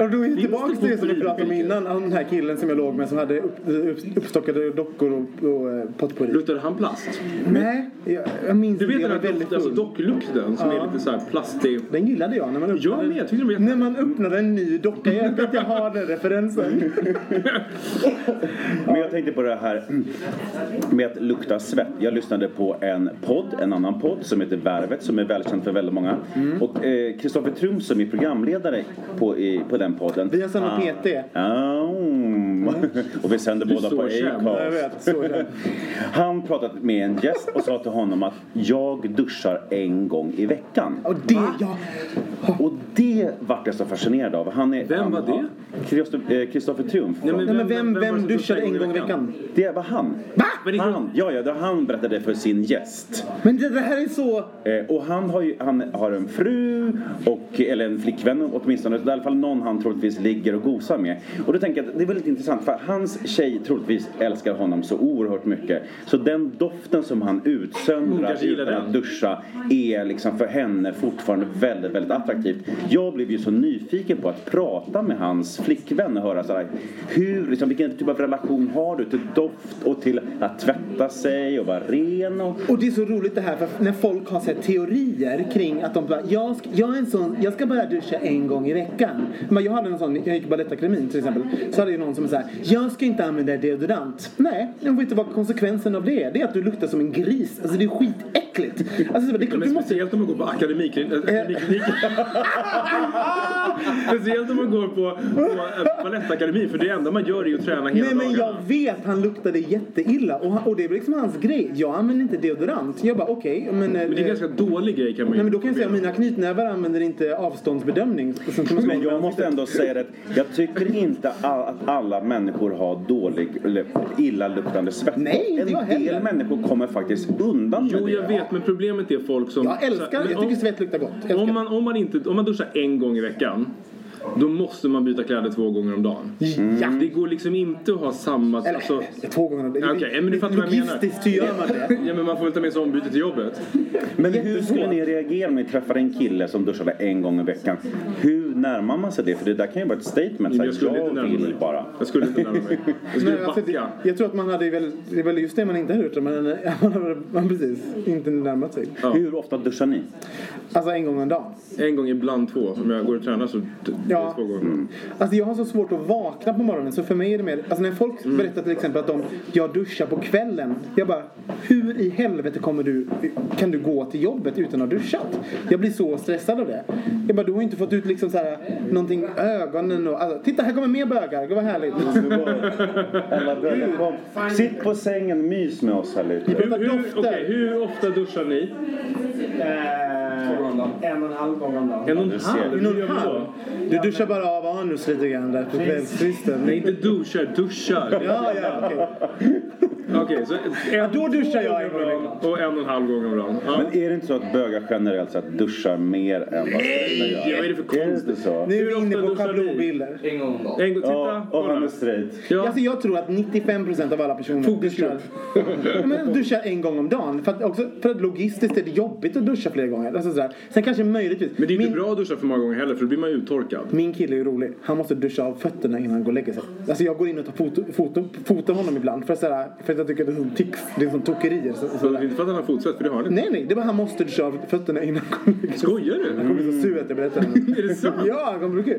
Och då är vi tillbaka till det som vi pratade om innan. Den här killen som jag låg med som hade upp, upp, uppstockade dockor och, och eh, potpourri. Luktade han plast? Nej, jag, jag minns Du vet den här dock, alltså docklukten som Ja. är lite så här plastig? Den gillade jag när man Jag med, jag tyckte den när man öppnade en ny docka. Jag vet att jag har den referensen. Men jag tänkte på det här med att lukta svett. Jag lyssnade på en podd, en annan podd som heter Värvet som är välkänd för väldigt många. Mm. Och eh, Kristoffer Trum som är programledare på, i, på den podden. Vi har samma Ah. PT. Ah, och vi sänder båda på Acast. Han pratade med en gäst och sa till honom att jag duschar en gång i veckan. Och det, ja. Och det vart jag så fascinerad av. Han är, Vem han, var det? Kristoffer eh, Triumf. Nej, men vem, Vem- vem vem duschade en gång i veckan? Det var han. Va? Han, ja, ja, det han berättade för sin gäst. Men det, det här är så... Eh, och han har ju han har en fru, och, eller en flickvän åtminstone, i alla fall någon han troligtvis ligger och gosar med. Och då tänker jag att det är väldigt intressant för hans tjej troligtvis älskar honom så oerhört mycket. Så den doften som han utsöndrar utan den. att duscha är liksom för henne fortfarande väldigt, väldigt attraktivt. Jag blev ju så nyfiken på att prata med hans flickvän och höra så här, hur, liksom, vilken typ av relation har du till doft och till att tvätta sig och vara ren och Och det är så roligt det här för när folk har så här teorier kring att de bara, jag ska, jag är en sån, jag ska bara duscha en gång i veckan. Men jag hade en sån, jag gick Balettakademin till exempel, så hade ju någon som sa jag ska inte använda deodorant. Nej, jag vet inte vad konsekvensen av det är. Det är att du luktar som en gris. Alltså det är skitäckligt. Alltså det är klart, Men du måste... speciellt om man går på akademikliniken. speciellt om man går på, på äh, Balettakademin för det enda man gör är ju att träna hela Nej men jag dagarna. vet, han luktade jätteilla och, och det är liksom hans grej. Jag använder inte deodorant. Jag bara okej, men... Men det är en ganska dålig grej kan man ju Nej men då kan jag säga att mina knytnävar använder inte avståndsbedömning. Man Men jag måste ändå säga att jag tycker inte att alla människor har dålig eller illaluktande svett. Nej, en del heller. människor kommer faktiskt undan med Jo, det. jag vet, men problemet är folk som... Jag älskar, Men jag tycker om- svett luktar gott. Om man, om, man inte, om man duschar en gång i veckan då måste man byta kläder två gånger om dagen. Ja. Det går liksom inte att ha samma... Eller alltså, två gånger. Det- Okej, men du fattar vad jag menar. Logistiskt så gör man det. Ja, men man får väl ta med sig ombyte till jobbet. Men hur skulle ni reagera om ni träffade en kille som duschade en gång i veckan? Hur närmar man sig det? För det där kan ju vara ett statement. Jag skulle inte närma vill mig. bara. Jag skulle inte närma mig. Jag skulle Nej, alltså, det, backa. jag tror att man hade väl, det är väl just det man inte hade gjort. Men man hade man precis inte närmat sig. Ja. Hur ofta duschar ni? Alltså en gång om dagen. En gång ibland två. Om jag går och tränar så det Ja. två gånger. Alltså jag har så svårt att vakna på morgonen så för mig är det mer, alltså när folk Mm. berättar till exempel att de, jag duschar på kvällen. Jag bara, hur i helvete kommer du, kan du gå till jobbet utan att ha duschat? Jag blir så stressad av det. Jag bara, du har inte fått ut liksom så här, någonting ögonen och, alltså, titta här kommer mer bögar, det var härligt. Alla bögar, kom. Sitt på sängen, mys med oss här lite. Hur, hur, okej, hur ofta duschar ni? en och en halv gång om dagen. En och en halv? Då? Du duschar bara av anus lite grann där på kvällskvisten. Nej, inte duschar, duschar. Ja, ja, okej. Okej, så en, då duschar jag en gång Och en och en halv gång om dagen. Ja. Men är det inte så att bögar generellt sett duschar mer än vad straighta gör? vad är det för konstigt? så? Nu är Hur vi inne på schablonbilder. En gång om dagen. En gång, titta. Ja, och han är straight. Ja. Alltså jag tror att 95% av alla personer duschar, men duschar en gång om dagen. För att, också, för att logistiskt är det jobbigt att duscha flera gånger. Alltså sådär. Sen kanske möjligtvis. Men det är inte min, bra att duscha för många gånger heller för då blir man uttorkad. min kille är ju rolig. Han måste duscha av fötterna innan han går och lägger sig. Alltså jag går in och tar foto, foto, fotar honom ibland. För att, sådär, för att jag tycker att det är som tics. Det är som tokerier. Så, Så sådär. inte för att han har fotsvett, för det har han inte. Nej, nej. Det är bara han måste duscha av fötterna innan han. Skojar du? Han kommer bli så sur att jag berättar det. Är det sant? Ja, han kommer bli kul.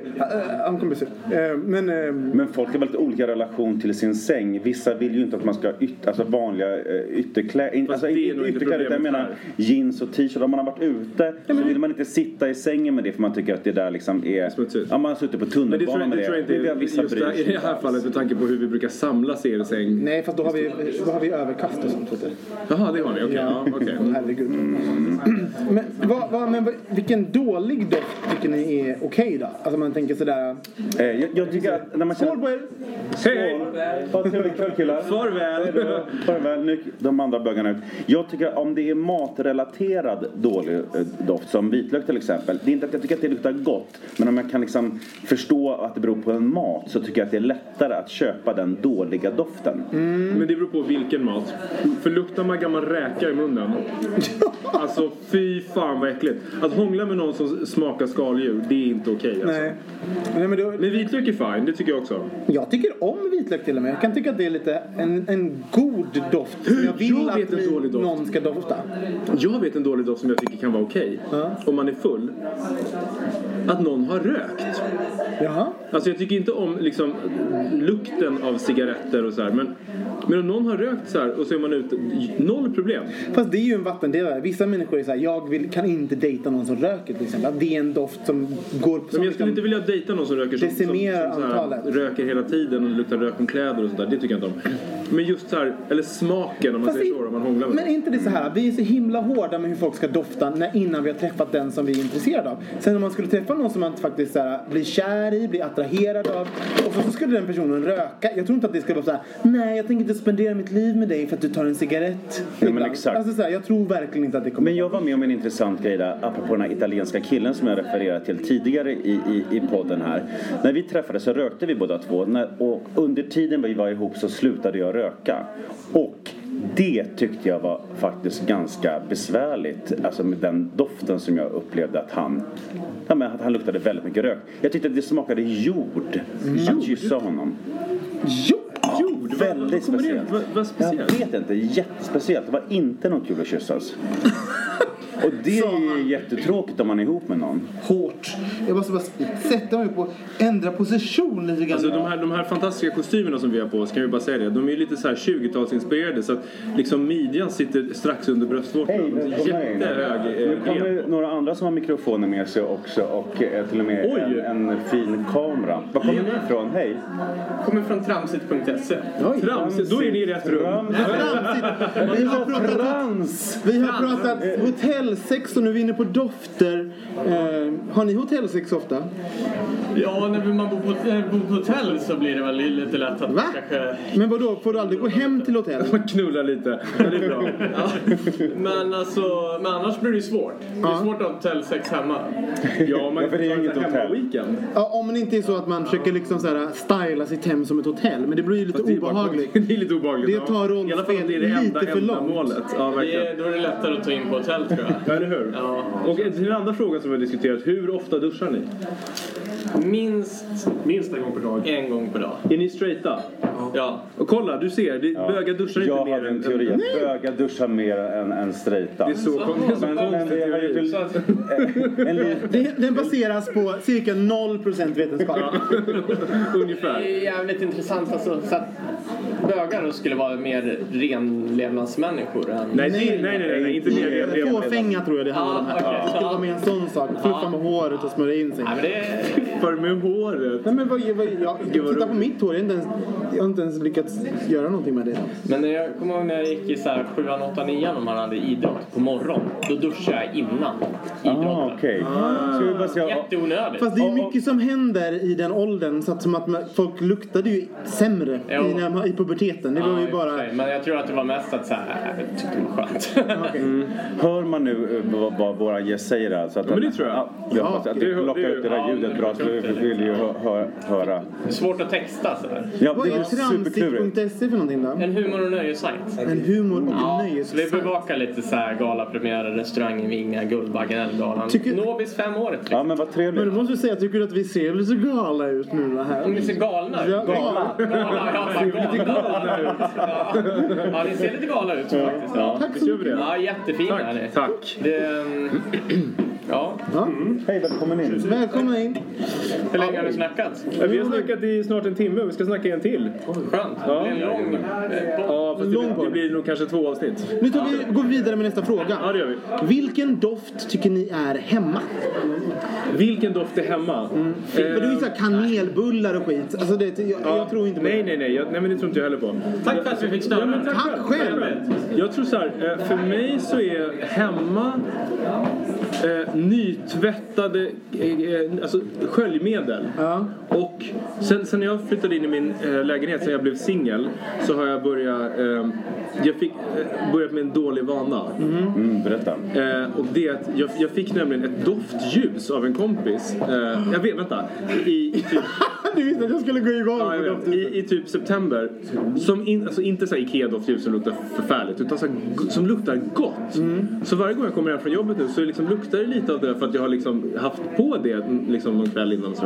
Han- kommer bli sur. Eh, Men... eh, Men folk har väldigt olika relation till sin säng. Vissa vill ju inte att man ska ha yt, alltså vanliga eh, ytterkläder. Alltså det är inte nog inte ytterkläder jag menar jeans och t-shirt. Om man har varit ute så vill man inte sitta i sängen med det för man tycker att det där liksom är... Smutsigt. Ja, man har suttit på Men det tror tunnelbanan jag, med det det. tror jag inte just i det här fallet med tanke på hur vi brukar samlas i er säng. Nej, fast då har vi, då har vi överkast och sånt. Jaha, det har ni. Okej. Ja. Herregud. Men, vad, vad, men vilken dålig doft tycker ni är okej då? Alltså man tänker sådär... Eh, jag, jag tycker att när man Skål känner... på er! Hej! Ha trevlig kväll killar. Farväl! Farväl. Nu de andra bögarna ut. Jag tycker att om det är matrelaterad dålig eh, doft som vitlök till exempel. Det är inte att jag tycker att det luktar gott. Men om jag kan liksom förstå att det beror på en mat så tycker jag att det är lättare att köpa den dåliga doften. Men det beror på vilken mat. För luktar man gammal räka i munnen. Alltså fy fan vad äckligt. Att hångla med någon som smakar skaldjur, det är inte okej alltså. Nej. Nej, men då, Men vitlök är fine, det tycker jag också. jag tycker om vitlök till och med. Jag kan tycka att det är lite en, en god doft. Jag vill Jag vet att en dålig doft. någon ska dofta. Jag vet en dålig doft som jag tycker kan vara okej. Om man är full. Att någon har rökt. Jaha. Alltså jag tycker inte om liksom lukten av cigaretter och så här. Men, men om någon har rökt så här och så är man ute, noll problem. Fast det är ju en vattendelare. Vissa människor är såhär, jag vill, kan inte dejta någon som röker till exempel. Det är en doft som går på... Men jag skulle inte vilja dejta någon som röker som, som, som, så här, röker hela tiden och luktar rök om kläder och sånt där. Det tycker jag inte om. Men just så här, eller smaken om man Fast säger så, om man hånglar med Men är inte det så här, vi är så himla hårda med hur folk ska dofta när, innan vi har träffat den som vi är intresserade av. Sen om man skulle träffa någon som man faktiskt så här, blir kär i, blir attraherad av och så, så skulle den personen röka. Jag tror inte att det skulle vara så här, nej jag tänker inte spendera mitt liv med dig för att du tar en cigarett. men ibland." exakt. Alltså, så här, jag tror verkligen inte att det kommer Men jag var med om en intressant grej där, apropå den här italienska killen som jag refererade till tidigare i, i, i podden här. När vi träffades så rökte vi båda två när, och under tiden vi var ihop så slutade jag röka. Och det tyckte jag var faktiskt ganska besvärligt, alltså med den doften som jag upplevde att han, ja, men att han luktade väldigt mycket rök. Jag tyckte att det smakade jord att kyssa honom. Jo! Jord? Vad- Väldigt vad kommer det- speciellt. vad- vad speciellt? Jag vet inte, jättespeciellt. Det var inte något kul att kyssas. Och det är ju jättetråkigt om man är ihop med någon. Hårt. Jag måste bara sätta mig på, ändra position lite grann. Alltså de här, de här fantastiska kostymerna som vi har på oss, kan vi bara säga det, de är ju lite så här 20-talsinspirerade så att liksom midjan sitter strax under bröstvårtan. Jättehög Nu eh, kommer det några andra som har mikrofoner med sig också och eh, till och med Oj. en, en fin kamera. Var kommer ni ifrån? Hej! Kommer från tramsit.se. Trams, då är ni i rätt rum. Vi har pratat, Frans! vi har pratat hotellsex och nu är vi inne på dofter. Eh, har ni hotellsex ofta? Ja, när man bor på, äh, bor på hotell så blir det väl lite lätt att Va? kanske... Men vad då? får du aldrig gå hem till hotell? Man knullar lite. Ja, det är bra. Ja. Men alltså, men annars blir det ju svårt. Det är svårt att ha hotellsex hemma. Ja, man Ja, för det är inget hotell. Ja, om det inte är så att man försöker liksom så här styla sitt hem som ett hotell. Men det blir ju lite Fast det är bara- obehagligt. Det är lite obehagligt. Det tar ja. I alla fall om det är det rollspel enda lite för långt. ändamålet. Ja, Det är, då är det lättare att ta in på hotell tror jag. Ja, eller hur? Ja. Och den andra frågan som vi har diskuterat, hur ofta duschar ni? Minst Minst en gång per dag. en gång per dag. Är ni straighta? Ja. Och kolla, du ser, det, bögar duschar inte Jag mer har en än... teori att bögar duschar mer än, än straighta. Det är så, kon- det är så Men, det har gjort Så att, en, en liten Det, den baseras på cirka 0% vetenskap. det Ungefär. är jävligt intressant alltså. Så att Yes. Bögar skulle vara mer renlevnadsmänniskor än... Nej, nej, nej, nej, nej, inte mer. Fåfänga tror jag det handlar om okej. Det ska vara med en sån sak. Fluffa med håret och smörja in sig. För med håret. Nej men vad, vad, jag, titta på mitt hår. Jag har inte ens, jag har inte ens lyckats göra någonting med det. Men när jag kommer ihåg när jag gick i så här 7 8 9 om man hade idrott på morgon. Då duschade jag innan idrotten. Ah. Ska vi bara se. Jätteonödigt. Fast det är mycket som händer i den åldern. Så att, som att folk luktade ju sämre i, när man, i puberteten. Det var Ja, ju bara... Men jag tror att det var mest att så här, jag tyckte det var skönt. Okej. Hör man nu eh, vad, vad våra gäst säger alltså? Att men det tror jag. Ja, jag hoppas att det plockar upp det där ja, ljudet men bra. Så vi vill ju hö, hö, höra. Det är svårt att texta sådär. Ja, Vad det är tramsigt.se för någonting då? En humor och nöjessajt. En humor och Ja, så vi bevakar lite så här galapremiärer, restauranger, Vinga, Guldbaggen, Ellegalan. Tycker- Nobis femåret Ja, liksom. men vad Men trevligt. du måste ju säga, tycker du att vi ser lite gala ut nu då här? Om ni ser galna ut. Ja, gala. Gala, ja, bara galna ut. Ja. ja, ni ser lite galna ut faktiskt. Ja, Tack så det? ja jättefina ni. Tack. Det, ja. Ja. Hej, välkommen in. Välkomna in. Hur länge har ni snackat? Ja, Vi har snackat i snart en timme och vi ska snacka en till. Skönt. Det blir en lång eh. Ja, fast Lång det, blir nog kanske två avsnitt. Nu tar vi, går vi vidare med nästa fråga. Ja, det gör vi. Vilken doft tycker ni är hemma? Vilken doft är hemma? Är ju så här kanelbullar och skit. Alltså det, jag, jag tror inte på Nej, det. nej, nej. Jag, nej men det tror inte jag heller på. Tack för att vi fick störa. Ja, men tack, Tack själv. Jag tror så här, eh, för mig så är hemma eh, nytvättade eh, eh, alltså sköljmedel. Ja och sen, sen när jag flyttade in i min eh, lägenhet, sen jag blev singel, så har jag börjat... Eh, jag fick eh, börjat med en dålig vana. Mm, berätta. Eh, och det är att jag, jag fick nämligen ett doftljus av en kompis. Eh, jag vet, vänta. I, i typ, Du visste att jag skulle gå igång ja, jag vet, i, I typ september. Som in, alltså inte så Ikea-doftljus som luktar förfärligt utan så här, som luktar gott. Så varje gång jag kommer hem från jobbet nu så liksom luktar det lite av det för att jag har liksom haft på det mm, liksom någon kväll innan. Så,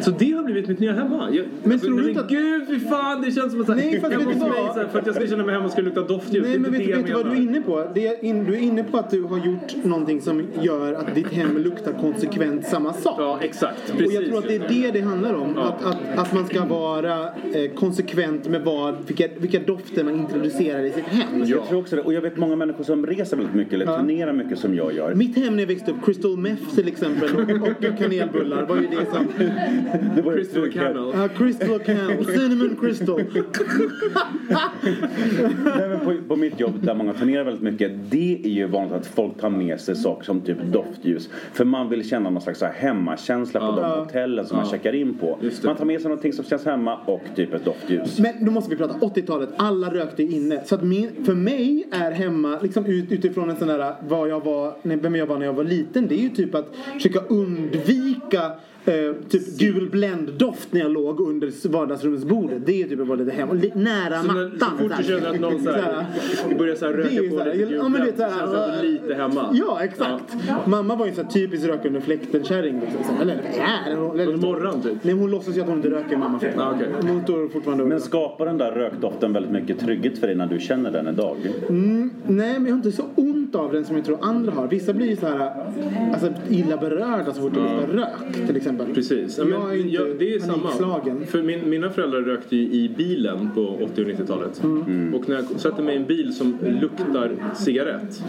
så det har blivit mitt nya hemma. Jag, Men tror du nej, inte att- Gud fy fan det känns som att så här, Nej, fast vet du vad? för att jag ska känna mig hemma och ska lukta doftljus. Nej men inte vet, vet du vad du är inne på? Det är in, du är inne på att du har gjort någonting som gör att ditt hem luktar konsekvent samma sak. Ja exakt. Och Precis. jag tror att det är det det handlar om. Att, att, att man ska vara eh, konsekvent med vad, vilka, vilka dofter man introducerar i sitt hem. Jag tror också det. Och jag vet många människor som reser väldigt mycket eller Ja. turnerar mycket som jag gör. Mitt hem när jag växte upp, Crystal Meth till exempel och, och kanelbullar var ju det som... Det var Crystal. Camel. Ja, crystal och Camel, Cinnamon Crystal. Nej, men på, på mitt jobb där många turnerar väldigt mycket. Det är ju vanligt att folk tar med sig saker som typ doftljus. För man vill känna någon slags så här hemmakänsla på de hotellen som man checkar in på. Man tar med sig någonting som känns hemma och typ ett doftljus. Men då måste vi prata 80-talet. Alla rökte inne. Så att min, för mig är hemma, liksom ut, utifrån en sån där vad jag var, vem jag var när jag var liten. Det är ju typ att försöka undvika eh, typ gul bländdoft när jag låg under vardagsrumsbordet. Det är typ vad det är hemma. Nära Så, mattan. så fort du känner att någon så här, börjar så här Det är ju röka på lite ja, men det känns det lite hemma. Ja, exakt. Mamma var ju så här typisk röka under fläkten-kärring. Liksom. Så- Eller, är hon? Under morgon typ. Nej, hon låtsas ju att hon inte röker, mamma. Ah. Men Hon står fortfarande Men skapar den där rökdoften väldigt mycket trygghet för dig när du känner den idag? Nej, men jag har inte så ont av den som jag tror andra har. Vissa blir ju så här alltså, illa berörda så fort de luktar rök till exempel. Precis. Ja, Jag är men, inte jag, det är samma. För min, mina föräldrar rökte ju i bilen på 80 och 90-talet. Mm. Och när jag sätter mig i en bil som luktar cigarett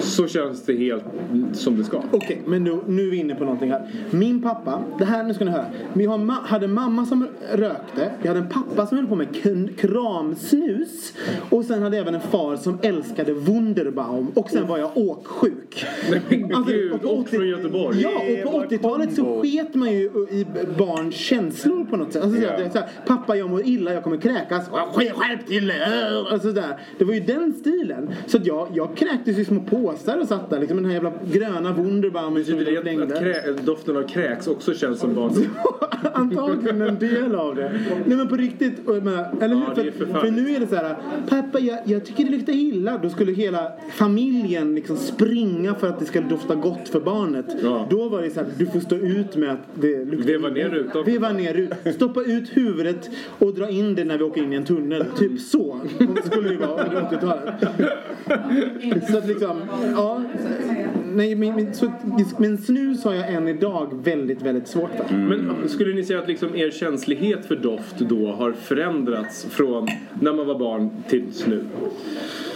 så känns det helt som det ska. Okej, men nu, nu är vi inne på någonting här. Min pappa, det här nu ska ni höra. Vi har ma- hade en mamma som rökte. Vi hade en pappa som höll på med kramsnus. Och sen hade jag även en far som älskade Wunderbaum. Och sen var jag åksjuk. Alltså, Gud, och på och från Göteborg. Ja, och på 80-talet så sket man ju i barns känslor på något sätt. Alltså, så här, det är så här, pappa jag mår illa, jag kommer kräkas. Skärp till! Alltså, där. Det var ju den stilen. Så att jag, jag kräktes i små påsar och satt där. Liksom den här jävla gröna Wunderbaumen som att krä, doften av kräks också känns som barn? Antagligen en del av det. Nej men på riktigt. jag menar, Eller hur? Ja, för, för förfärligt. nu är det så här. Pappa jag, jag tycker det luktar illa. Då skulle hela familjen liksom springa för att det ska dofta gott för barnet. Ja. Då var det så här. Du får stå ut med att det Veva ner rutan. Veva ner rutan. Stoppa ut huvudet och dra in det när vi åker in i en tunnel. Typ så. Skulle det vara under 80-talet. Så att liksom, ja. Nej, min, min, så, men snus har jag än idag väldigt, väldigt svårt för. Men skulle ni säga att liksom er känslighet för doft då har förändrats från när man var barn till nu?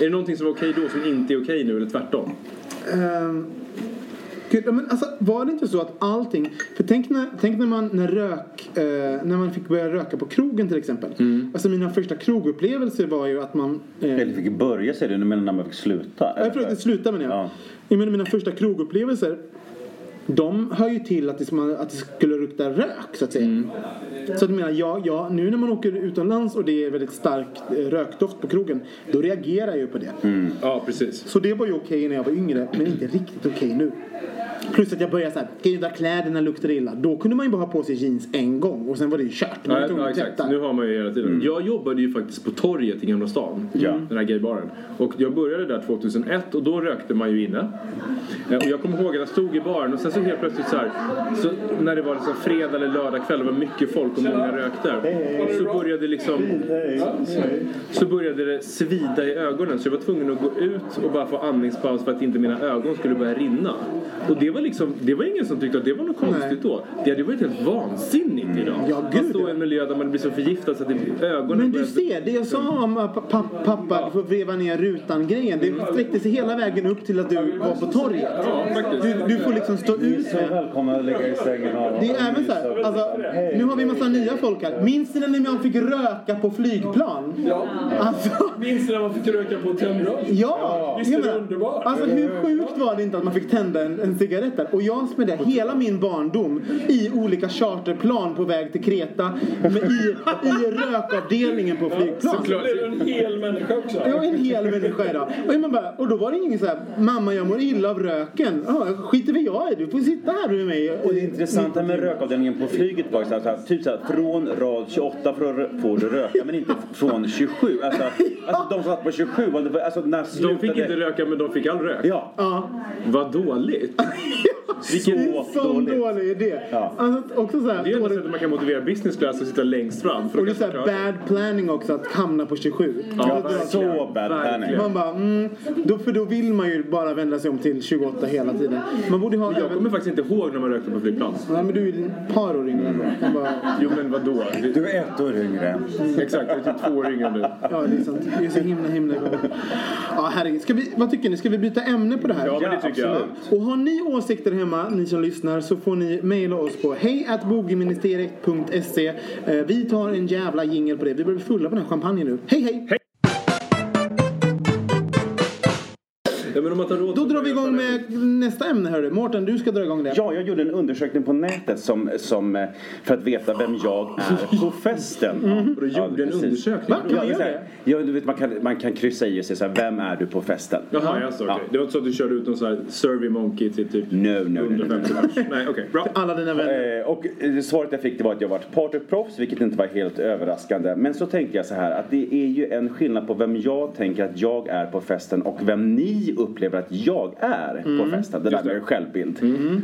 Är det någonting som var okej då som inte är okej nu eller tvärtom? Ehm, Gud, men alltså, var det inte så att allting... För tänk när, tänk när man när rök... Eh, när man fick börja röka på krogen till exempel. Alltså mina första krogupplevelser var ju att man... Eh, Eller fick börja säger du, du menar när man fick sluta? jag försökte sluta med det. Ja. Jag menar mina första krogupplevelser. De hör ju till att det, som- att det skulle lukta rök så att säga. Så att jag menar, ja, ja, nu när man åker utomlands och det är väldigt stark eh, rökdoft på krogen. Då reagerar jag ju på det. Ja, precis. Så det var ju okej när jag var yngre, men inte riktigt okej nu. Plus att jag började såhär, gud kläderna luktar illa. Då kunde man ju bara ha på sig jeans en gång och sen var det ju kört. Ja, ja, exakt. Nu har man ju hela tiden. Jag jobbade ju faktiskt på torget i Gamla stan. Ja. Den här gaybaren. Och jag började där 2001 och då rökte man ju inne. Eh, Och jag kommer ihåg att jag stod i baren och sen så helt plötsligt så här. Så när det var liksom fredag eller lördag kväll, det var mycket folk och många rökte. Så började liksom så började det svida i ögonen så jag var tvungen att gå ut och bara få andningspaus för att inte mina ögon skulle börja rinna. Och det var liksom, det var ingen som tyckte att det var något konstigt Nej. då. Det hade varit helt vansinnigt idag. Ja, gud, står i ja. en miljö där man blir så förgiftad så att det, ögonen Men du börjar- ser, det jag sa om att pa- pappa du får vreva ner rutan grejen. Det sträckte sig hela vägen upp till att du var på torget. Ja. Du, du får liksom stå ut så välkomna att ligga i sängen och Det är även så här, alltså, nu har vi en massa nya folk här. Minns ni när man fick röka på flygplan? Ja. Alltså, Minns ni när man fick röka på ett tömrör? ja! Visst är det underbart? Alltså hur sjukt var det inte att man fick tända en, en cigarett berättar. Och jag spenderade hela min barndom i olika charterplan på väg till Kreta. Med i, I rökavdelningen på flygplan. Såklart. Du är en hel människa också. Jag är en hel människa idag. Och, man bara, och då var det ingen så här, mamma jag mår illa av röken. Ja, skiter väl jag i, du får sitta här bredvid mig. Och det intressanta med rökavdelningen på flyget var så här, så typ så här, från rad 28 får, du röka men inte från 27. Alltså, alltså de som satt på 27, alltså när De slutade... fick inte röka men de fick all rök. Ja. Ja. Vad dåligt. Vilken Sån dålig idé. Ja. Alltså, också så här, Det är enda dålig- sättet man kan motivera business class att sitta längst fram. För och det är så här bad planning också att hamna på 27. Ja, Det- det- Så bad planning. Man bara, mm, då, för då vill man ju bara vända sig om till 28 hela tiden. Man borde ha. Jag kommer faktiskt inte ihåg när man rökte på flygplan. Nej men du är ett par år yngre än bara, Jo men vadå? Du är ett år yngre. Exakt, jag är typ två år yngre nu. Ja, det är sant. Det är så himla, himla gott. Ja, herregud. Ska vi, vad tycker ni? Ska vi byta ämne på det här? Ja, men det tycker jag. Och har ni åsikter hemma, ni som lyssnar, så får ni mejla oss på hejatbogieministeriet.se. Eh, Vi tar en jävla jingel på det. Vi börjar bli fulla på den här champagnen nu. Hej, hej! Ja, men om man tar råd Då drar vi igång med nästa ämne, hörru. Mårten, du ska dra igång det. Ja, jag gjorde en undersökning på nätet som, som, eh, för att veta vem jag är på festen. Och du gjorde en precis. undersökning? Va? Kan man Ja, göra det? ja, du vet, man, kan, man kan kryssa i och säga så här, vem är du på festen? Jaha, jaså, okej. Ja. Det var inte så att du körde ut någon sån här survey monkey till typ No, no, no, no, 150 no. pers? Nej, okej. Bra. Alla dina vänner. Eh, och eh, svaret jag fick det var att jag varit partyproffs, vilket inte var helt överraskande. Men så tänkte jag så här att det är ju en skillnad på vem jag tänker att jag är på festen och vem ni upplever att jag är på festen. Det där med självbild.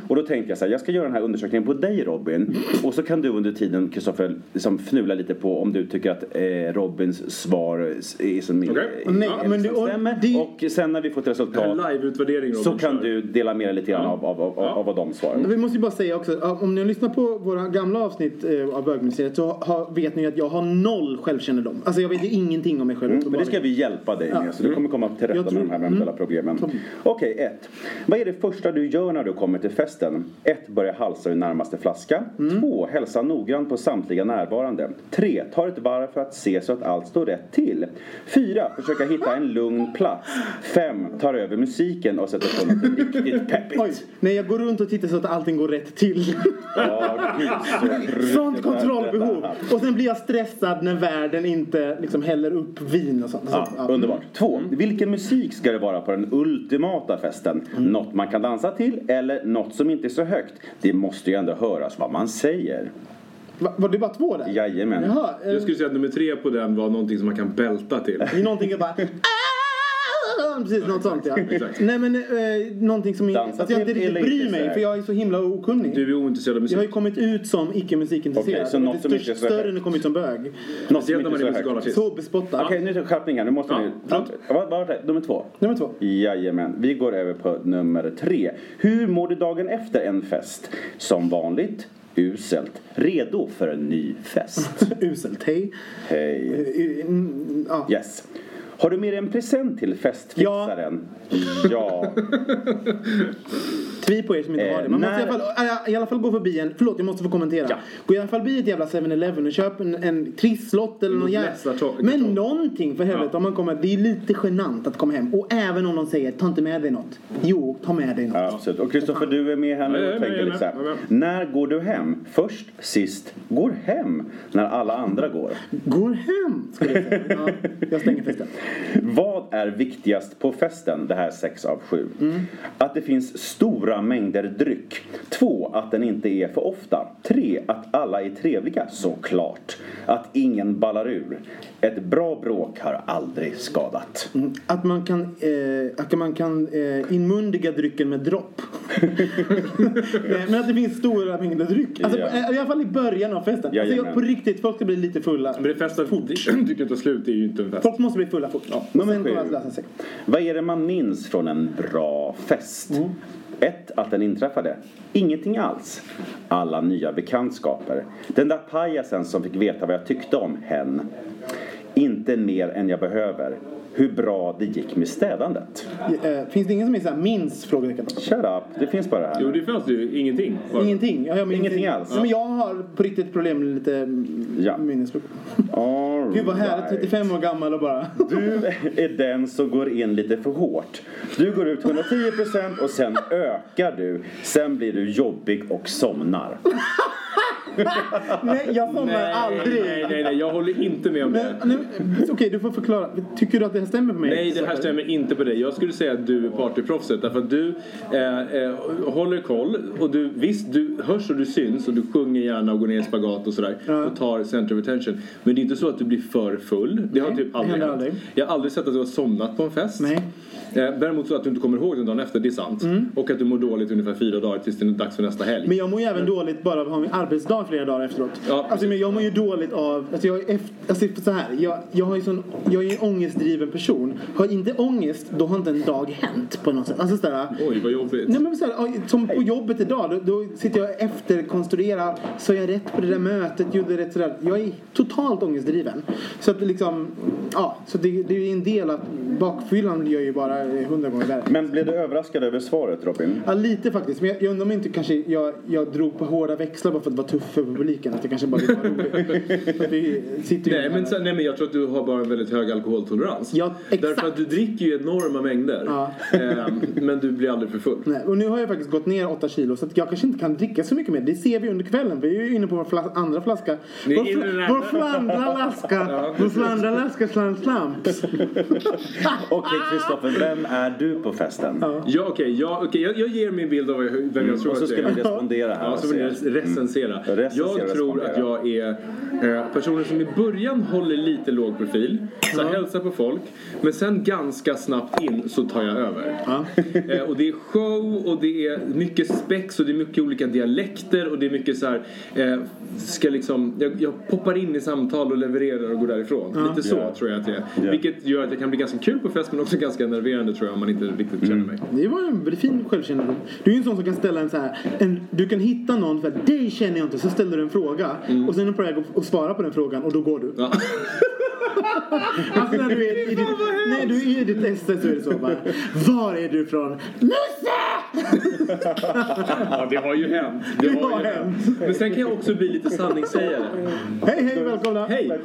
Och då tänkte jag så här, jag ska göra den här undersökningen på dig Robin. Och så kan du under tiden, Kristoffer, liksom fnula lite på om du tycker att eh, Robins svar är som eh, Nej, men och stämmer. det- Och sen när vi får ett resultat så kan du dela med dig lite grann av, av, av, av vad de svarar. Vi måste ju bara säga också, om ni har lyssnat på våra gamla avsnitt eh, av bögministeriet så har, vet ni att jag har noll självkännedom. Alltså jag vet ju ingenting om mig själv. Mm, men det ska vi hjälpa dig med, så du kommer komma till rätta tror- med de här eventuella problemen. Okej, ett. Vad är det första du gör när du kommer till festen? Ett, Börja halsa ur närmaste flaska. Två, Hälsa noggrant på samtliga närvarande. Tre, Tar ett varv för att se så att allt står rätt till. Fyra, Försöka hitta en lugn plats. Fem, Tar över musiken och sätter på något riktigt peppigt. Oj, nej jag går runt och tittar så att allting går rätt till. Ja, gud, Sånt kontrollbehov. Och sen blir jag stressad när världen inte liksom häller upp vin och sånt. Ja, underbart. Två. Vilken musik ska det vara på den ultimata festen? Något man kan dansa till eller något som inte är så högt? Det måste ju ändå höras vad man säger. Va, var det bara två där? Jajamän. Jaha, eh, Jag skulle säga att nummer tre på den var någonting som man kan bälta till. det är någonting jag bara... Precis, något sånt ja. Exakt. Nej men eh, någonting som Dansa att jag inte till riktigt bryr mig för jag är så himla okunnig. Du är ointresserad av Jag har ju musik. kommit ut som icke-musikintresserad. Okej, så något det som inte är så större än att komma ut som bög. Något som inte är så högt. Så bespottad. Okej, nu skärpning här. Nu måste ni... Vad var det? Nummer två? Nummer två. Jajamän. Vi går över på nummer tre. Hur mår du dagen efter en fest? Som vanligt, uselt. Redo för en ny fest. Uselt, hej. Hej. Eh, mm, Ja. Yes. Har du med dig en present till festfixaren? Ja. Tvi på er som inte Eh, har det. Man måste i när- alla, fall, äh, i alla fall gå förbi en, förlåt jag måste få kommentera. Ja. Gå i alla fall förbi ett jävla 7-Eleven och köp en, en trisslott eller någon jävla... läskartong- Men någonting för helvete om man kommer. Det är lite genant att komma hem. Och även om de säger ta inte med dig något. Jo, ta med dig något. Ja, absolut. Och Kristoffer, du är med här Ja, nu och tänker lite så här. med, jag är När går du hem? Först, sist, går hem när alla andra går. Går hem, skulle jag säga. Ja, jag stänger festen. Vad är viktigast på festen? Det här är 6 av 7. Mm. Att det finns stora mängder dryck. 2. Att den inte är för ofta. 3. Att alla är trevliga, såklart. Att ingen ballar ur. Ett bra bråk har aldrig skadat. Mm. Att man kan, eh, att man kan eh, inmundiga drycken med dropp. Nej, Men att det finns stora mängder dryck. Alltså, Ja. eh, I alla fall i början av festen. Alltså, jag, på riktigt, folk ska bli lite fulla. Men det festen tycker inte slut, det är ju inte en fest. Folk måste bli fulla fort. Ja. Sen kommer lösa sig. Vad är det man minns från en bra fest? Mm. 1. Att den inträffade. Ingenting alls. Alla nya bekantskaper. Den där pajasen som fick veta vad jag tyckte om hen. Inte mer än jag behöver. Hur bra det gick med städandet. Eh, Finns det ingen som är såhär minst? Frågetecken. Shut up, det finns bara här. Jo, det fanns ju ingenting. Bara. Ingenting? Ja, men Ingenting alls. Nej, men jag har på riktigt problem med lite Ja. minnesluckor. Gud vad härligt, right. 35 år gammal och bara... Du är den som går in lite för hårt. Du går ut 110% och sen ökar du. Sen blir du jobbig och somnar. Nej, jag Nej, aldrig. nej, nej, nej, jag håller inte med om det. Okej, du får förklara. Tycker du att det här stämmer på mig? Nej, det här stämmer inte på dig. Jag skulle säga att du är partyproffset. Därför att du eh, eh, håller koll. Och du, visst, du hörs och du syns och du sjunger gärna och går ner i spagat och sådär. Ja. Och tar center of attention. Men det är inte så att du blir för full. Det har Nej, typ aldrig hänt. aldrig. Jag har aldrig sett att du har somnat på en fest. Nej. Eh, däremot så att du inte kommer ihåg den dagen efter, det är sant. Och att du mår dåligt ungefär fyra dagar tills det är dags för nästa helg. Men jag mår ju även dåligt bara av att ha min arbetsdag flera dagar efteråt. Ja. Alltså, men jag mår ju dåligt av... Alltså, jag, är efter, alltså, så här, jag, jag, har ju sån, jag är ju en ångestdriven person. Har jag inte ångest, då har inte en dag hänt på något sätt. Alltså, så här, Oj, vad jobbigt. Nej, men så här, som på jobbet idag, då, då sitter jag och efterkonstruerar. Så jag rätt på det där mötet? Gjorde jag rätt sådär? Jag är totalt ångestdriven. Så att det liksom, ja, så det, det är ju en del att bakfyllan gör ju bara hundra gånger värre. Men blev du överraskad över svaret Robin? Ja, lite faktiskt. Men jag, jag undrar om inte kanske jag, jag drog på hårda växlar bara för att vara tuff för publiken. Att jag kanske bara ville vara rolig. För att vi sitter ju Nej men, sen, nej men jag tror att du har bara en väldigt hög alkoholtolerans. Ja, exakt. Därför att du dricker ju enorma mängder. Ja. Ehm, men du blir aldrig för full. Nej, och nu har jag faktiskt gått ner 8 kilo så att jag kanske inte kan dricka så mycket mer. Det ser vi under kvällen. Vi är ju inne på vår flas- andra flaska. Ni Vår, inne i den fl- andra. vår flandra-laska. vår flandra-laska slant slamps. Okej Kristoffer, vem är du på festen? Ja okej, ja, okej, jag, jag ger min bild av vem jag tror Och så att ska det är. vi respondera här. Ja, så vill jag recensera. Mm. Recensera, jag tror att jag är eh, personen som i början håller lite låg profil. Så jag hälsar på folk. Men sen ganska snabbt in så tar jag över. Eh, och det är show och det är mycket spex och det är mycket olika dialekter och det är mycket så här. Eh, ska liksom, jag, jag poppar in i samtal och levererar och går därifrån. Lite så tror jag att det är. Vilket gör att det kan bli ganska kul på fest men också ganska nerverande tror jag om man inte riktigt känner Mm. mig. Det var en väldigt fin självkännedom. Du är ju en sån som kan ställa en så här. En, du kan hitta någon för att dig känner jag inte. Så ställer du en fråga. Och sen är du på väg att- svara på den frågan och då går du. Ja. Alltså när du är i ditt, när du är i ditt esse så är det så bara. Var är du ifrån? Musse! Ja, det har ju hänt. Det Det har har ju hänt. hänt. Men sen kan jag också bli lite sanningssägare. Hej hej välkomna! Hej!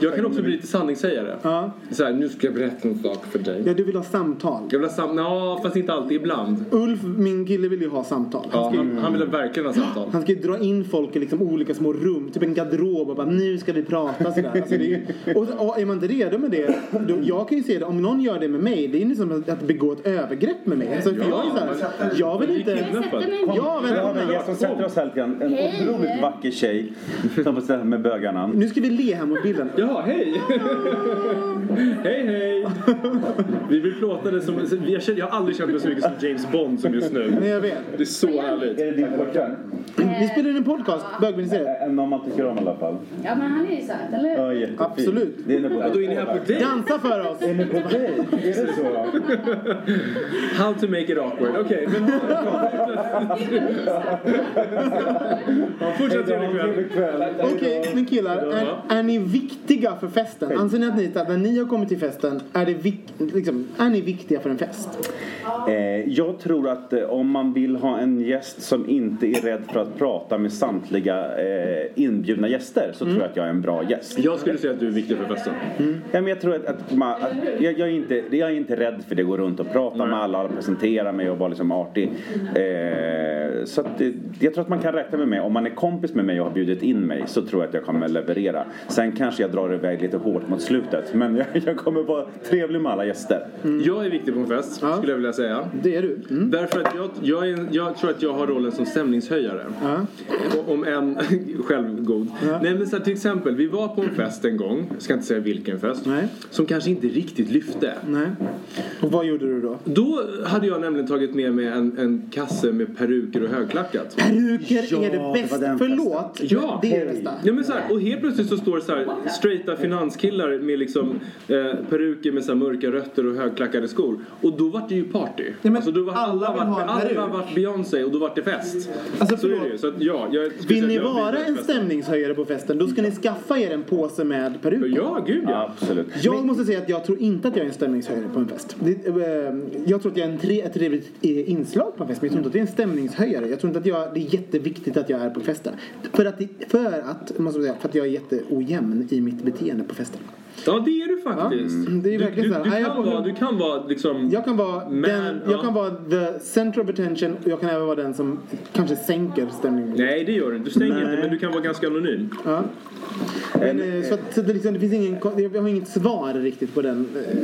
Jag kan också bli lite sanningssägare. Ja. Så här, nu ska jag berätta en sak för dig. Ja, du vill ha samtal. Jag vill ha sam... Ja, fast inte alltid. Ibland. Ulf, min kille, vill ju ha samtal. Han Ja, ska, ju, han, han vill verkligen ha samtal. han ska ju dra in folk i liksom olika små rum, typ en garderob och bara nu ska vi prata sådär. Alltså det är, ju- och, och är man inte redo med det, då, jag kan ju se det, om någon gör det med mig, det är ju som att begå ett övergrepp med mig. Alltså, för jag är så här, jag vill inte... Ja, Ja, vi har en välkomna! gäst som sätter oss här lite grann. En otroligt vacker tjej. Som får ställa med bögarna. Nu ska vi le här mot bilden. Jaha, hej! hej, hej! Vi blir plåtade som... Jag, känner, jag har aldrig känt mig så mycket som James Bond som just nu. Nej, jag vet. Det är så härligt. Är det din pojkvän? Vi spelar in en podcast, Bögministeriet. En någon man tycker om i alla fall. Ja, men han är ju söt, eller hur? Ja, jättefin. Absolut. Det är på Och då är ni här på dig. Dansa för oss! Är ni på dig? Är det så? How to make it awkward. Okej, men... Ja, Fortsätt trevlig kväll. Okej, men killar. Är, är ni viktiga för festen? Anser ni att ni, att när ni har kommit till festen, är, det vik, liksom, är ni viktiga för en fest? Eh, jag tror att eh, om man vill ha en gäst som inte är rädd för att prata med samtliga eh, inbjudna gäster så tror jag att jag är en bra gäst. Jag skulle säga att du är viktig för festen. Ja, men jag tror att, att, man, att jag, jag, är inte, jag är inte rädd för det. Gå runt och prata med alla, presentera mig och vara liksom artig. Eh, så att, jag tror att man kan räkna med mig. Om man är kompis med mig och har bjudit in mig så tror jag att jag kommer leverera. Sen kanske jag drar iväg lite hårt mot slutet. Men jag, jag kommer vara trevlig med alla gäster. Jag är viktig på en fest, skulle jag vilja säga. Det är du. Mm. Därför att jag, jag, är, jag tror att jag har rollen som stämningshöjare. Ja. Om en självgod. Nej men så här, till exempel, vi var på en fest en gång, jag ska inte säga vilken fest, Nej. som kanske inte riktigt lyfte. Nej. Och vad gjorde du då? Då hade jag nämligen tagit med mig en, en kasse med peruker och högklackat. Peruker Ja, är det det var bästa. den Förlåt. Ja. Det är det bästa. Ja, men så här, och helt plötsligt så står det så här straighta finanskillar med liksom eh, peruker med så här mörka rötter och högklackade skor. Och då vart det ju party. men alltså, då var alla alla, vill ha vart, en alla vart Beyoncé och då vart det fest. Alltså, så är det ju. Så att, ja, jag Vill ni vara en stämningshöjare på festen, då ska ni skaffa er en påse med peruk på. Ja, gud ja. Absolut. Jag måste säga att jag tror inte att jag är en stämningshöjare på en fest. Det, eh, jag tror att jag är en tre, ett trevligt eh, inslag på en fest, men jag tror inte att jag är en stämningshöjare. Jag tror inte att jag, det är jätteviktigt att jag är på festen. För att, det- för att, måste jag säga, för att jag är jätteojämn i mitt beteende på festen. Ja, det är du faktiskt. Ja, det är du, verkligen du, så här. du, Nej, jag kan vara, du kan vara liksom... Jag kan vara, Man, den, ja. jag kan vara the center of attention och jag kan även vara den som kanske sänker stämningen. Nej, det gör du inte. Du stänger Nej. inte, men du kan vara ganska anonym. Ja. Men, eh, så att, det, liksom, det finns ingen, jag har inget svar riktigt på den. eh,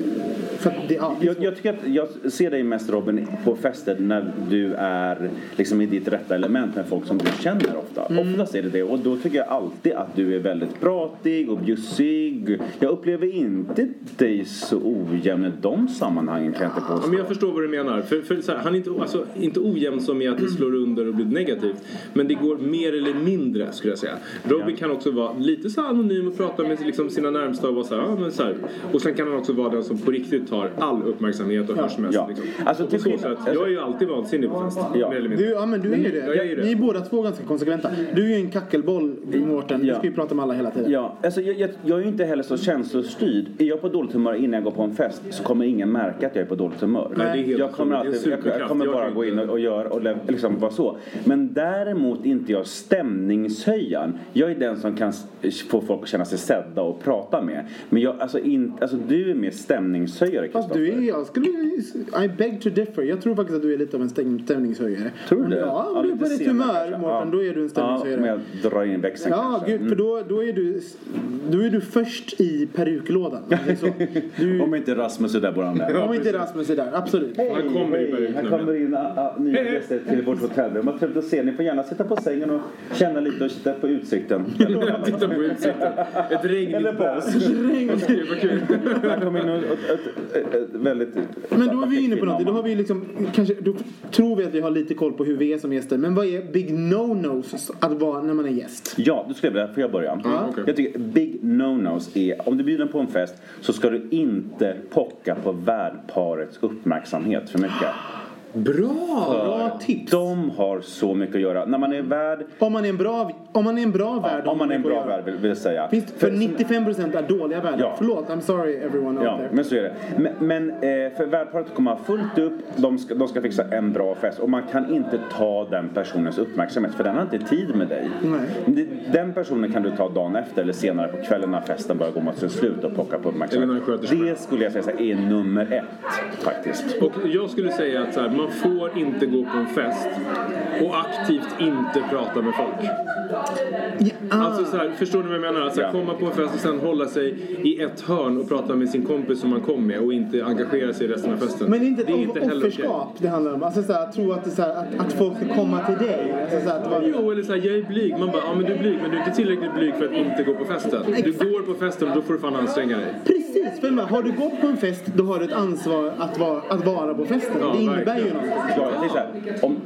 För att det, ja, det Jag, jag tycker att jag ser dig mest Robin på fester när du är liksom i ditt rätta element med folk som du känner ofta. Mm. Oftast är det det och då tycker jag alltid att du är väldigt pratig och bjussig. Jag upplever inte dig så ojämn i de sammanhangen kan jag inte Ja, påstå. men jag förstår vad du menar. För, för så här, han är inte, alltså, inte ojämn som i att det slår under och blir negativt. Men det går mer eller mindre skulle jag säga. Robin kan också vara lite så anonym och prata med liksom, sina närmsta och vara så här, ja, men så här. Och sen kan han också vara den som på riktigt tar all uppmärksamhet och hörs mest. Ja. Liksom. Alltså, och på till så skillnad- sätt, jag är ju alltid vansinnig på fest. Ja. Mer eller mindre. Du, ja men du är ju det. Ja, jag är det. Ni är båda två ganska konsekventa. Du är ju en kackelboll Mårten. Du Ja. ska ju prata med alla hela tiden. Ja, alltså jag, jag, jag är ju inte heller så känslostyrd. Är jag på dåligt humör innan jag går på en fest så kommer ingen märka att jag är på dåligt humör. Nej, jag kommer, alltid, Det är en jag, jag kommer Jag bara gå in och, och göra och liksom vara så. Men däremot inte jag stämningshöjaren. Jag är den som kan få folk att känna sig sedda och prata med. Men jag, alltså, in, alltså du är mer stämningshöjare Fast du är, jag skulle, I beg to differ. Jag tror faktiskt att du är lite av en stäm- stämningshöjare. Tror du Om- det? Ja, om Ja, du är på senare humör. Mårten, Ja. då är du en stämningshöjare. Ja, med att dra in växeln Ja, kanske. gud, för då, då, är du, då är du först i peruklådan. Det är så. Du, Om inte Rasmus är där bor han där. om inte Rasmus är där, absolut. Han kommer i peruk Här kommer in ah, nya gäster till vårt hotellrum. Vad trevligt att se. Ni får gärna sitta på sängen och känna lite och titta på utsikten. Titta på utsikten. Ett regnigt på bas. Kul, vad kul. Här kommer in ett, ett, ett, ett väldigt... Men då är vi inne på något. Då har vi liksom, kanske, då tror vi att vi har lite koll på hur vi är som gäster. Men vad är big no-nos att vara när man är gäst? Ja, du skulle vilja, får jag börja? okej. Jag tycker big no-nos är, om du bjuder på en fest så ska du inte pocka på värdparets uppmärksamhet för mycket. Bra! Bra tips. De har så mycket att göra. När man är värd, Om man är en bra, om man är en bra värd. om man är en bra värd vill, vill jag säga. Finns, för 95% är dåliga värdar. Ja. Förlåt, I'm sorry everyone out Ja, there. men så är det. Men, men eh, för värdparet kommer ha fullt upp, de ska, de ska fixa en bra fest och man kan inte ta den personens uppmärksamhet för den har inte tid med dig. Nej. Den personen kan du ta dagen efter eller senare på kvällen när festen börjar gå mot sin slut och plocka på uppmärksamhet. Det skulle jag säga är nummer ett faktiskt. Och jag skulle säga att så här, man får inte gå på en fest och aktivt inte prata med folk. Ja, ah. Alltså så här, förstår du vad jag menar? Alltså, Ja. Komma på en fest och sen hålla sig i ett hörn och prata med sin kompis som man kom med och inte engagera sig i resten av festen. Men det är inte ett det är inte offerskap det handlar om. Alltså såhär, att tro att, det är såhär, att, att folk ska komma till dig. Alltså såhär, att vara, Jo, eller såhär, jag är blyg. Man bara, ja men du är blyg men du är inte tillräckligt blyg för att inte gå på festen. Du går på festen och då får du fan anstränga dig. Precis! För har du gått på en fest då har du ett ansvar att vara, att vara på festen. Ja, det innebär ju verkligen. någonting. Ja, det, är så här, om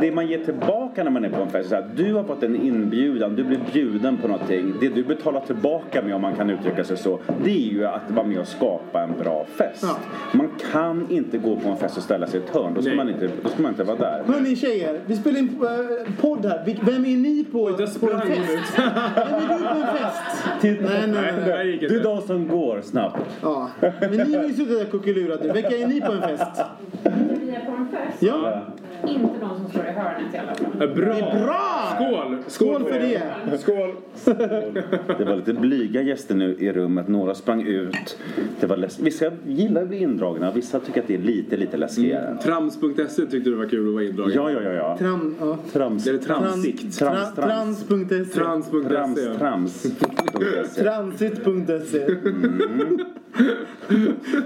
det man ger tillbaka när man är på en fest, så här, du har fått en inbjudan, du blir bjuden på någonting. Det du betalar tillbaka med, om man kan uttrycka sig så, det är ju att vara med och skapa en bra fest. Ja. Man kan inte gå på en fest och ställa sig i ett hörn, då ska, Nej. man inte, då ska man inte vara där. Hörni tjejer, vi spelar in äh, podd här. Vem är ni på, där på en fest? Vem är du på en fest? Nej, nej, nej. nej. gick Du är de som går snabbt. Ja. Men ni har ju suttit där kuckelurat nu. Vilka är ni på en fest? Vi är på en fest. Ja. Inte de som står i hörnet i alla fall. Ja, Bra! Bra! Skål! Skål för det! Skål! Det var lite blyga gäster nu i rummet, några sprang ut. Det var läs- Vissa gillar att bli indragna, vissa tycker att det är lite, lite läskigare. Trams.se tyckte du var kul att vara indragen. Ja, ja, ja, ja. Tram, ja. Trams. Är det tramsikt? Trams, Tra- trams. Trans.se Trams, Trans.se. trams. Transit.se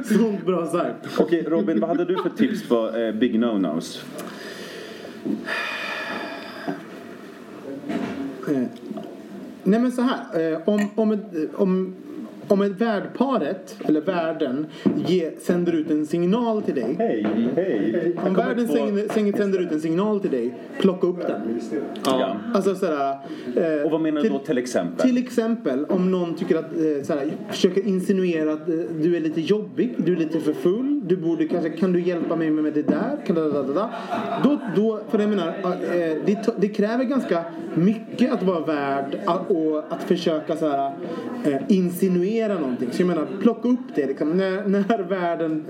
Sånt bra sagt. Okej, Robin, vad hade du för tips på eh, Big No-Nos? Eh, Nej men så här. Eh, om, om, om, om ett värdparet, eller värden, ge, sänder ut en signal till dig. Hej, hej. Om världen sänder, sänder, ut en signal till dig, plocka upp den. Ja. Alltså sådär... Eh, Och vad menar du då till exempel? Till exempel om någon tycker att, eh, såhär, försöker insinuera att eh, du är lite jobbig, du är lite för full, du borde kanske, kan du hjälpa mig med det där? Kan, da, da, da, da. Då, då, för jag menar, eh, det, det kräver ganska mycket att vara värd att- och att försöka såhär, eh, insinuera någonting. Så jag menar, plocka upp det liksom, när, när världen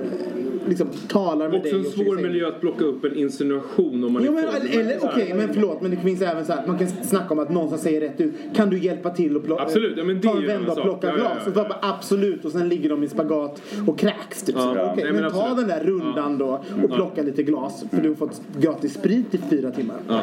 liksom, talar med Också dig. en och försöker svår miljö att plocka upp en insinuation om man Jo, är men, eller, okej, men förlåt, men det finns även så här, man kan snacka om att någon som säger rätt ut, kan du hjälpa till och plocka, Absolut, ja, men det ta är en en vända och plocka Ja, ja, glas? ja. Och bara, absolut, och sen ligger de i spagat och kräks typ. Ja, ja. Okej, Nej, men, men ta den där rundan då och plocka lite glas, för du har fått gratis sprit i fyra timmar. Ja.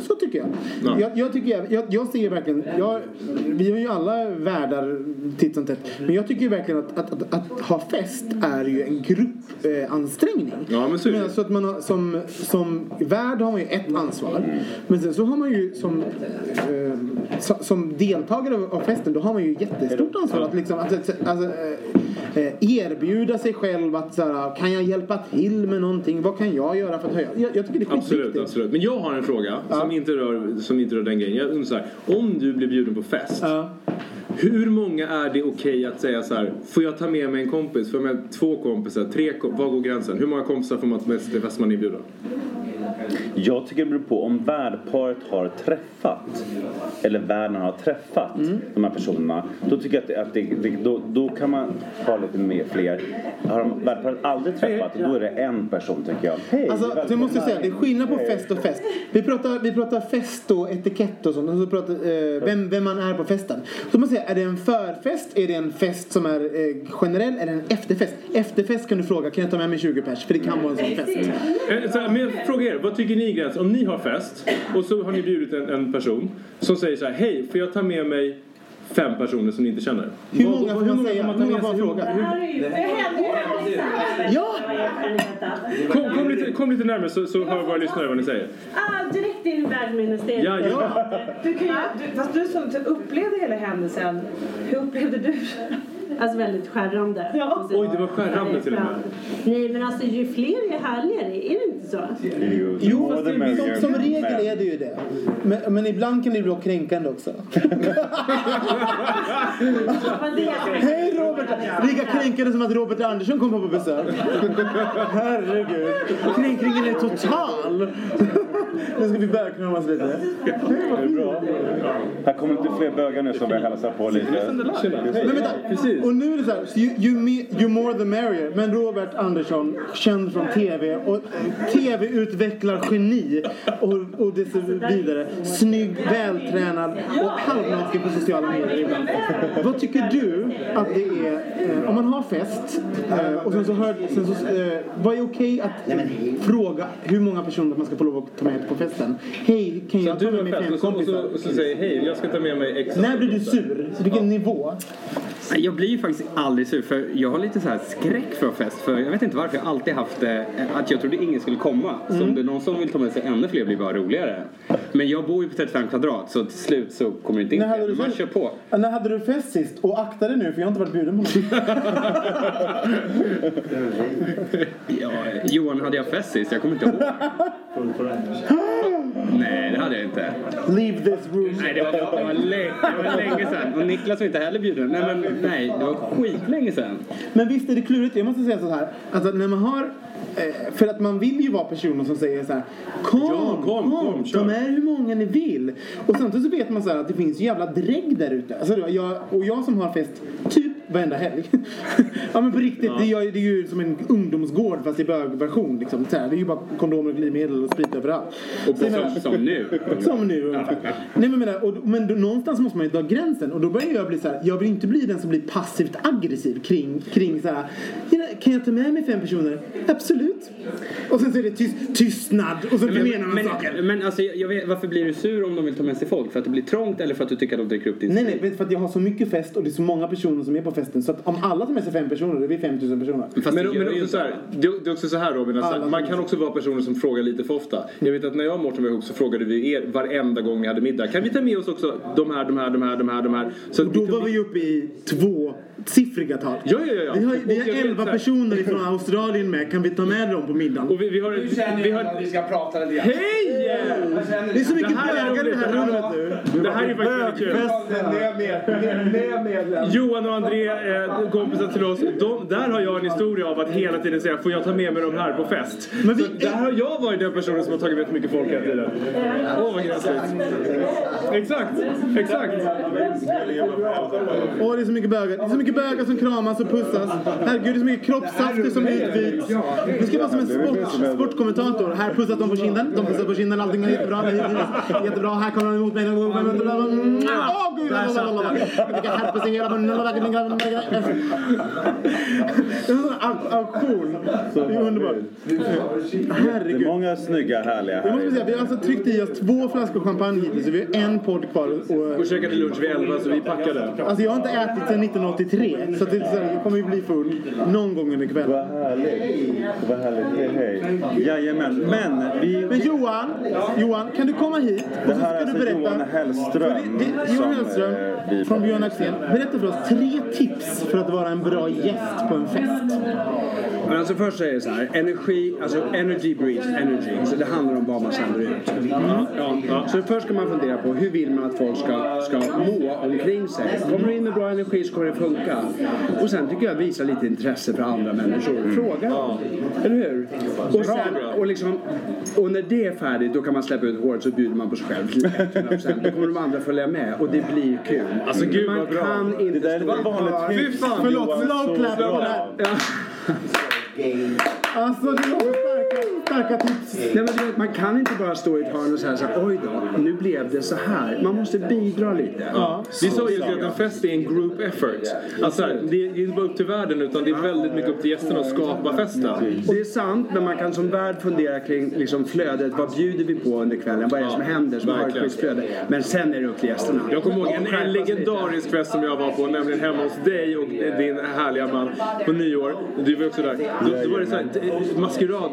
Så tycker jag. Ja. Jag, jag, tycker, jag, jag, jag ser verkligen, jag, vi har ju alla världar titt som tätt, men jag tycker verkligen att, att, att, att ha fest är ju en gruppansträngning. Eh. Ja, men så är det. Jag menar, så att man har, som, som värd har man ju ett ansvar. Men sen så har man ju som, eh, so, som deltagare av festen, då har man ju jättestort ansvar att liksom, att, alltså, eh, eh, erbjuda sig själv att så här, kan jag hjälpa till med någonting? Vad kan jag göra för att höja? Jag, jag tycker det är Absolut, absolut. Men jag har en fråga som, inte rör, som inte rör den grejen. Jag undrar så här, om du blir bjuden på fest. Hur många är det okej att säga så här, får jag ta med mig en kompis? Får jag med två kompisar? Tre kom- Var går gränsen? Hur många kompisar får man ta med sig till fest man är inbjuden? Jag tycker det beror på om värdparet har träffat eller värden har träffat de här personerna. Då tycker jag att, det, att det, det, då, då kan man ha lite mer fler. Har de värdparet aldrig träffat då är det en person tycker jag. Hej, Alltså, så jag måste säga, det är skillnad på fest och fest. Vi pratar, vi pratar fest och etikett och sånt. Och så pratar, eh, vem, vem man är på festen. Så man säger, är det en förfest? Är det en fest som är eh, generell? Eller en efterfest? Efterfest kan du fråga, kan jag ta med mig 20 pers? För det kan vara en sån fest. Eh, Så här, men jag frågar er, vad tycker ni Gräns? Om ni har fest och så har ni bjudit en, en person som säger så här, hej, får jag ta med mig fem personer som ni inte känner? Hur många vad- får man säga? man Hur många får sig? man fråga? Ja! Kom, kom, lite, kom lite närmare så, så hör våra lyssnare vad ni säger. Ah, direkt in i världsminnesdelen. Ja, ja. Du kan ju, du, fast du som typ upplevde hela händelsen, hur upplevde du Alltså väldigt skärrande. Ja. Oj, det var skärrande till och med. Nej, men alltså ju fler ju härligare. Är det inte så? Jo, fast det är, som, som regel är det ju det. Men, men ibland kan det bli kränkande också. Hej Robert! Lika kränkande som att Robert Andersson kommer på besök. Herregud. Kränkningen är total. Nu ska vi börja lite. Det är bra. Här kommer lite fler bögar nu som vi hälsar på lite. Men vänta, och nu är det så här, you, you, me, you more the merrier. Men Robert Andersson, känd från TV och TV-utvecklar geni och, och det så vidare. Snygg, vältränad och halvnaken på sociala medier ibland. Vad tycker du att det är, eh, om man har fest eh, och sen så hör, sen så, eh, vad är okej att fråga hur många personer man ska få lov att ta med på festen? Hej, kan Så jag ta med mig fem så, och, så, kompisar? och så säger hej, jag ska ta med mig X. När blir du sur? Vilken nivå? Nej, Jag blir ju faktiskt aldrig sur för jag har lite så här skräck för fest. För jag vet inte varför, jag har alltid haft det att jag trodde ingen skulle komma. Så Mm. om det är någon som vill ta med sig ännu fler blir det bara roligare. Men jag bor ju på 35 kvadrat så till slut så kommer det inte in När hade fler. du Man kör på. Ja, När hade du fest sist? Och akta dig nu för jag har inte varit bjuden på något. Ja, Johan, hade jag fest sist? Jag kommer inte ihåg. Nej, det hade jag inte. Leave this room. Nej, det var, det var, länge, det var länge sedan. Och Niklas var inte heller bjuden. Nej, men nej, det var skitlänge sedan. Men visst är det klurigt. Jag måste säga så här. Alltså när man har... eh, För att man vill ju vara personen som säger så här. Kom, Ja, kom, kom, kom, kör." med hur många ni vill. Och samtidigt så vet man så här att det finns jävla drägg där ute. Alltså, jag, och jag som har fest typ varenda helg. ja men på riktigt, det, är, det är ju som en ungdomsgård fast i bögversion. Liksom. Det är ju bara kondomer och glidmedel och sprit överallt. Och Så jag som, menar- som nu. Som nu ungefär. Nej men, menar, och, men då, någonstans måste man ju dra gränsen och då börjar jag bli så här. jag vill inte bli den som blir passivt aggressiv kring, kring så här. "Ja, Kan jag ta med mig fem personer? Absolut. Och sen så är det tyst, tystnad och så förmenar man men, saker. men alltså, jag vet, varför blir du sur om de vill ta med sig folk? För att det blir trångt eller för att du tycker att de dricker upp din Nej nej, för att jag har så mycket fest och det är så många personer som är på festen. Så att om alla tar med sig fem personer, då är vi 5000 personer. Men, men också så här, det det är också så här Robin, att så här, man kan också vara personer som frågar lite för ofta. Jag vet att när jag och Mårten var ihop så frågade vi er varenda gång ni hade middag. Kan vi ta med oss också de här, de här, de här, de här, de här? Så Och då var vi uppe i tvåsiffriga tal. Ja, ja, ja. Vi har, vi har vet 11 så här- personer från Australien med. Kan vi ta med dem på middagen? Och vi, vi har, vi har, vi ska prata lite grann. Hej! Det är så mycket bögar i det här rummet nu. Det här är faktiskt väldigt kul. Johan och André, eh, kompisar till oss, de, där har jag en historia av att hela tiden säga får jag ta med mig de här på fest? Men vi- så där har jag varit den personen som har tagit med för mycket folk hela tiden. Åh vad gräsligt. Exakt, exakt. Åh, det är så mycket bögar. Det är så mycket bögar som kramas och pussas. Herregud, det är så mycket kroppssafter som utbyts. Nu ska vara som en sport, sportkommentator. Här pussas de på kinden. De pussas på kinden. Allting är jättebra. Jättebra. Här kommer de emot mig. Åh, gud! Vilka herpes i hela munnen. Auktion. Det är underbart. Det är Herregud. många snygga, härliga Jag måste här. säga, vi har alltså tryckt i oss två flaskor champagne hittills. Så vi har en podd kvar. Och, Och käkade lunch vid 11 så vi packade. Alltså jag har inte ätit sedan 1983 så det är så här, jag kommer ju bli full någon gång under kvällen. Vad härligt. Vad härligt. Hej, hej. Jajamän. Men vi... Men Johan, Johan, kan du komma hit och så ska du alltså berätta. Johan Hellström För det, det, Johan Hellström eh, vi från Björn. Axén. Berätta för oss tre tips för att vara en bra gäst på en fest. Men alltså först säger jag så här, energi, alltså energy breeds energy. Så det handlar om vad man sänder ut. Ja, ja. Så först ska man fundera på hur vill man att folk ska, ska må omkring sig. Kommer du in med bra energi så kommer det funka. Och sen tycker jag visa lite intresse för andra människor. Fråga. Eller hur? Och, sen, och, liksom, och när det är färdigt då kan man släppa ut håret så bjuder man på sig själv till 100%. Då kommer de andra följa med och det blir kul. Alltså, gud, man vad bra. kan inte Det där är stå ett vanligt. Fy fan. Förlåt, slow clap på bra. det starka, tips. Nej, men du vet, man kan inte bara stå i ett hörn och säga så här, oj då, nu blev det så här. Man måste bidra lite. Ja. Vi sa ju att en fest är en group effort. Alltså, det är inte bara upp till världen utan det är väldigt mycket upp till gästerna att skapa festen. Det är sant, men man kan som värd fundera kring liksom, flödet. Vad bjuder vi på under kvällen? Vad är det som händer som har ett flöde? Men sen är det upp till gästerna. Jag kommer ihåg en, en lite. legendarisk fest som jag var på, nämligen hemma hos dig och din härliga man på nyår. Du var också där. Då, då var det så här,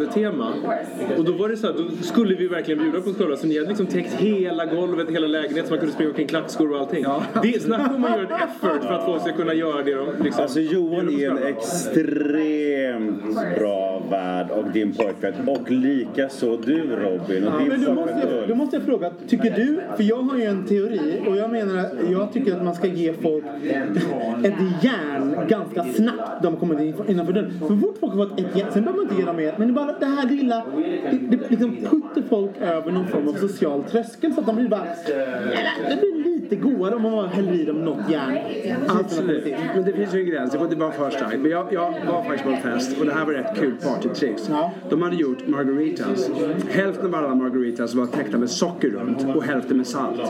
ett maskeradtema. Och då var det så här, då skulle vi verkligen bjuda på oss själva. Så ni hade liksom täckt hela golvet, hela lägenheten så man kunde springa omkring klackskor och allting. Det, snacka om att göra ett effort för att folk ska kunna göra det de liksom... Alltså Johan är en extremt bra värd och din pojkvän. Och lika så du Robin och din Men då måste, jag, då måste jag fråga, tycker du, för jag har ju en teori och jag menar att jag tycker att man ska ge folk ett järn ganska snabbt de kommer in- innanför dörren. För fort folk har fått ett järn, sen behöver man inte ge dem mer, men det bara det här lilla, det, det liksom putter folk över någon form av social tröskel så att de blir bara, det blir lite godare om man häller i dem något järn. Absolut. Men det finns ju en gräns. Det får inte vara för starkt. Men jag, jag var faktiskt på en fest och det här var rätt kul partytricks. De hade gjort margaritas. Hälften av alla margaritas var täckta med socker runt och hälften med salt.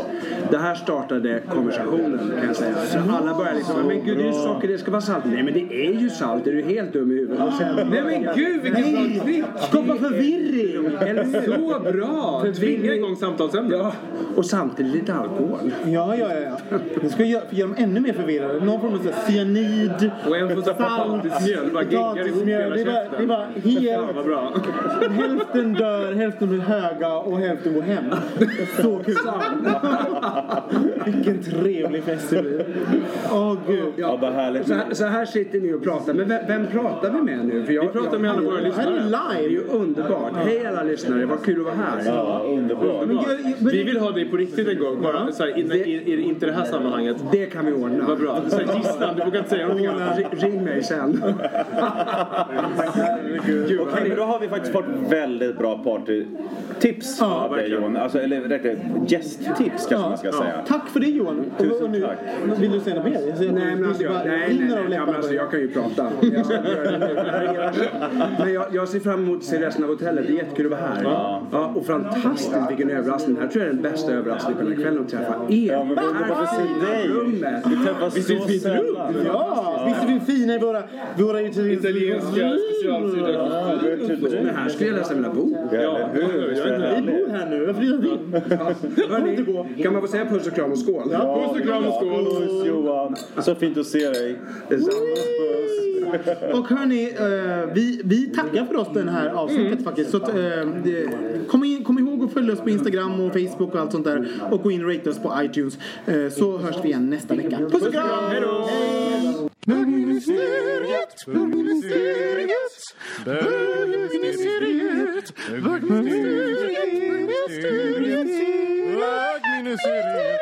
Det här startade konversationen kan jag säga. Så alla började liksom, men gud det är ju socker, det ska vara salt. Nej men det är ju salt, är du helt dum i huvudet? Och sen, Nej men gud vilken bra trick! Skapa förvirring! Eller? Så bra! Tvinga igång samtalsämnet. Ja, och samtidigt lite alkohol. Ja, ja, ja. ja. Det ska göra, göra dem ännu mer förvirrade. Någon form av så här cyanid, Och en får så här potatismjöl, bara geggar ihop hela Det är bara, det är bara Fan vad helt... bra. Hälften dör, hälften blir höga och hälften går hem. Så kul. Vilken trevlig fest det blir. Åh gud. Ja, vad härligt. Så här, så här sitter ni och pratar. Men vem, vem pratar vi med nu? För jag, Vi pratar med alla våra Det här är lyssnare. Det är ju live. underbart. Hej alla lyssnare, vad kul att vara här. Ja, underbart. Men gud, men- Vi vill ha dig på riktigt en gång. Bara så här, in, i, i, inte det här sammanhanget. Det kan vi ordna. Vad bra. Så här, gisslan, du vågar inte säga någonting annat. Ring- Ring mig sen. Okej, men då har vi faktiskt fått väldigt bra partytips av dig Johan. Alltså, eller rättare gästtips kanske man ska säga. Tack för det Johan. Tusen och nu, tack. Vill du säga något mer? Nej du- men alltså, du jag, nej, nej, nej, ja, men alltså, jag kan ju prata. Men jag, jag ser fram emot att se resten av hotellet. Det är jättekul att vara här. Ja. och fantastiskt vilken överraskning. Det här tror jag är den bästa överraskningen på den här kvällen att träffa er. Men vad- varför säger dig? Vi träffas Visst är så ett fint rum? sällan. Ja, visst är vi fina i våra, våra italienska Men här skulle jag nästan vilja bo. Ja, eller hur? Är Vi bor här nu, jag flyttat in. Hörni, kan man få säga puss och kram och skål? Ja, puss och kram och skål. Puss Johan. Så fint att se dig. Detsamma. Och hörni, eh, vi, vi tackar för oss den här avsnittet faktiskt. Så att, eh, det, kom, in, kom ihåg att följa oss på Instagram och Facebook och allt sånt där. Och gå in och rate oss på iTunes. Eh, så hörs vi igen nästa vecka. Puss och kram! Hej då! Bögministeriet, bögministeriet, bögministeriet, bögministeriet, bögministeriet.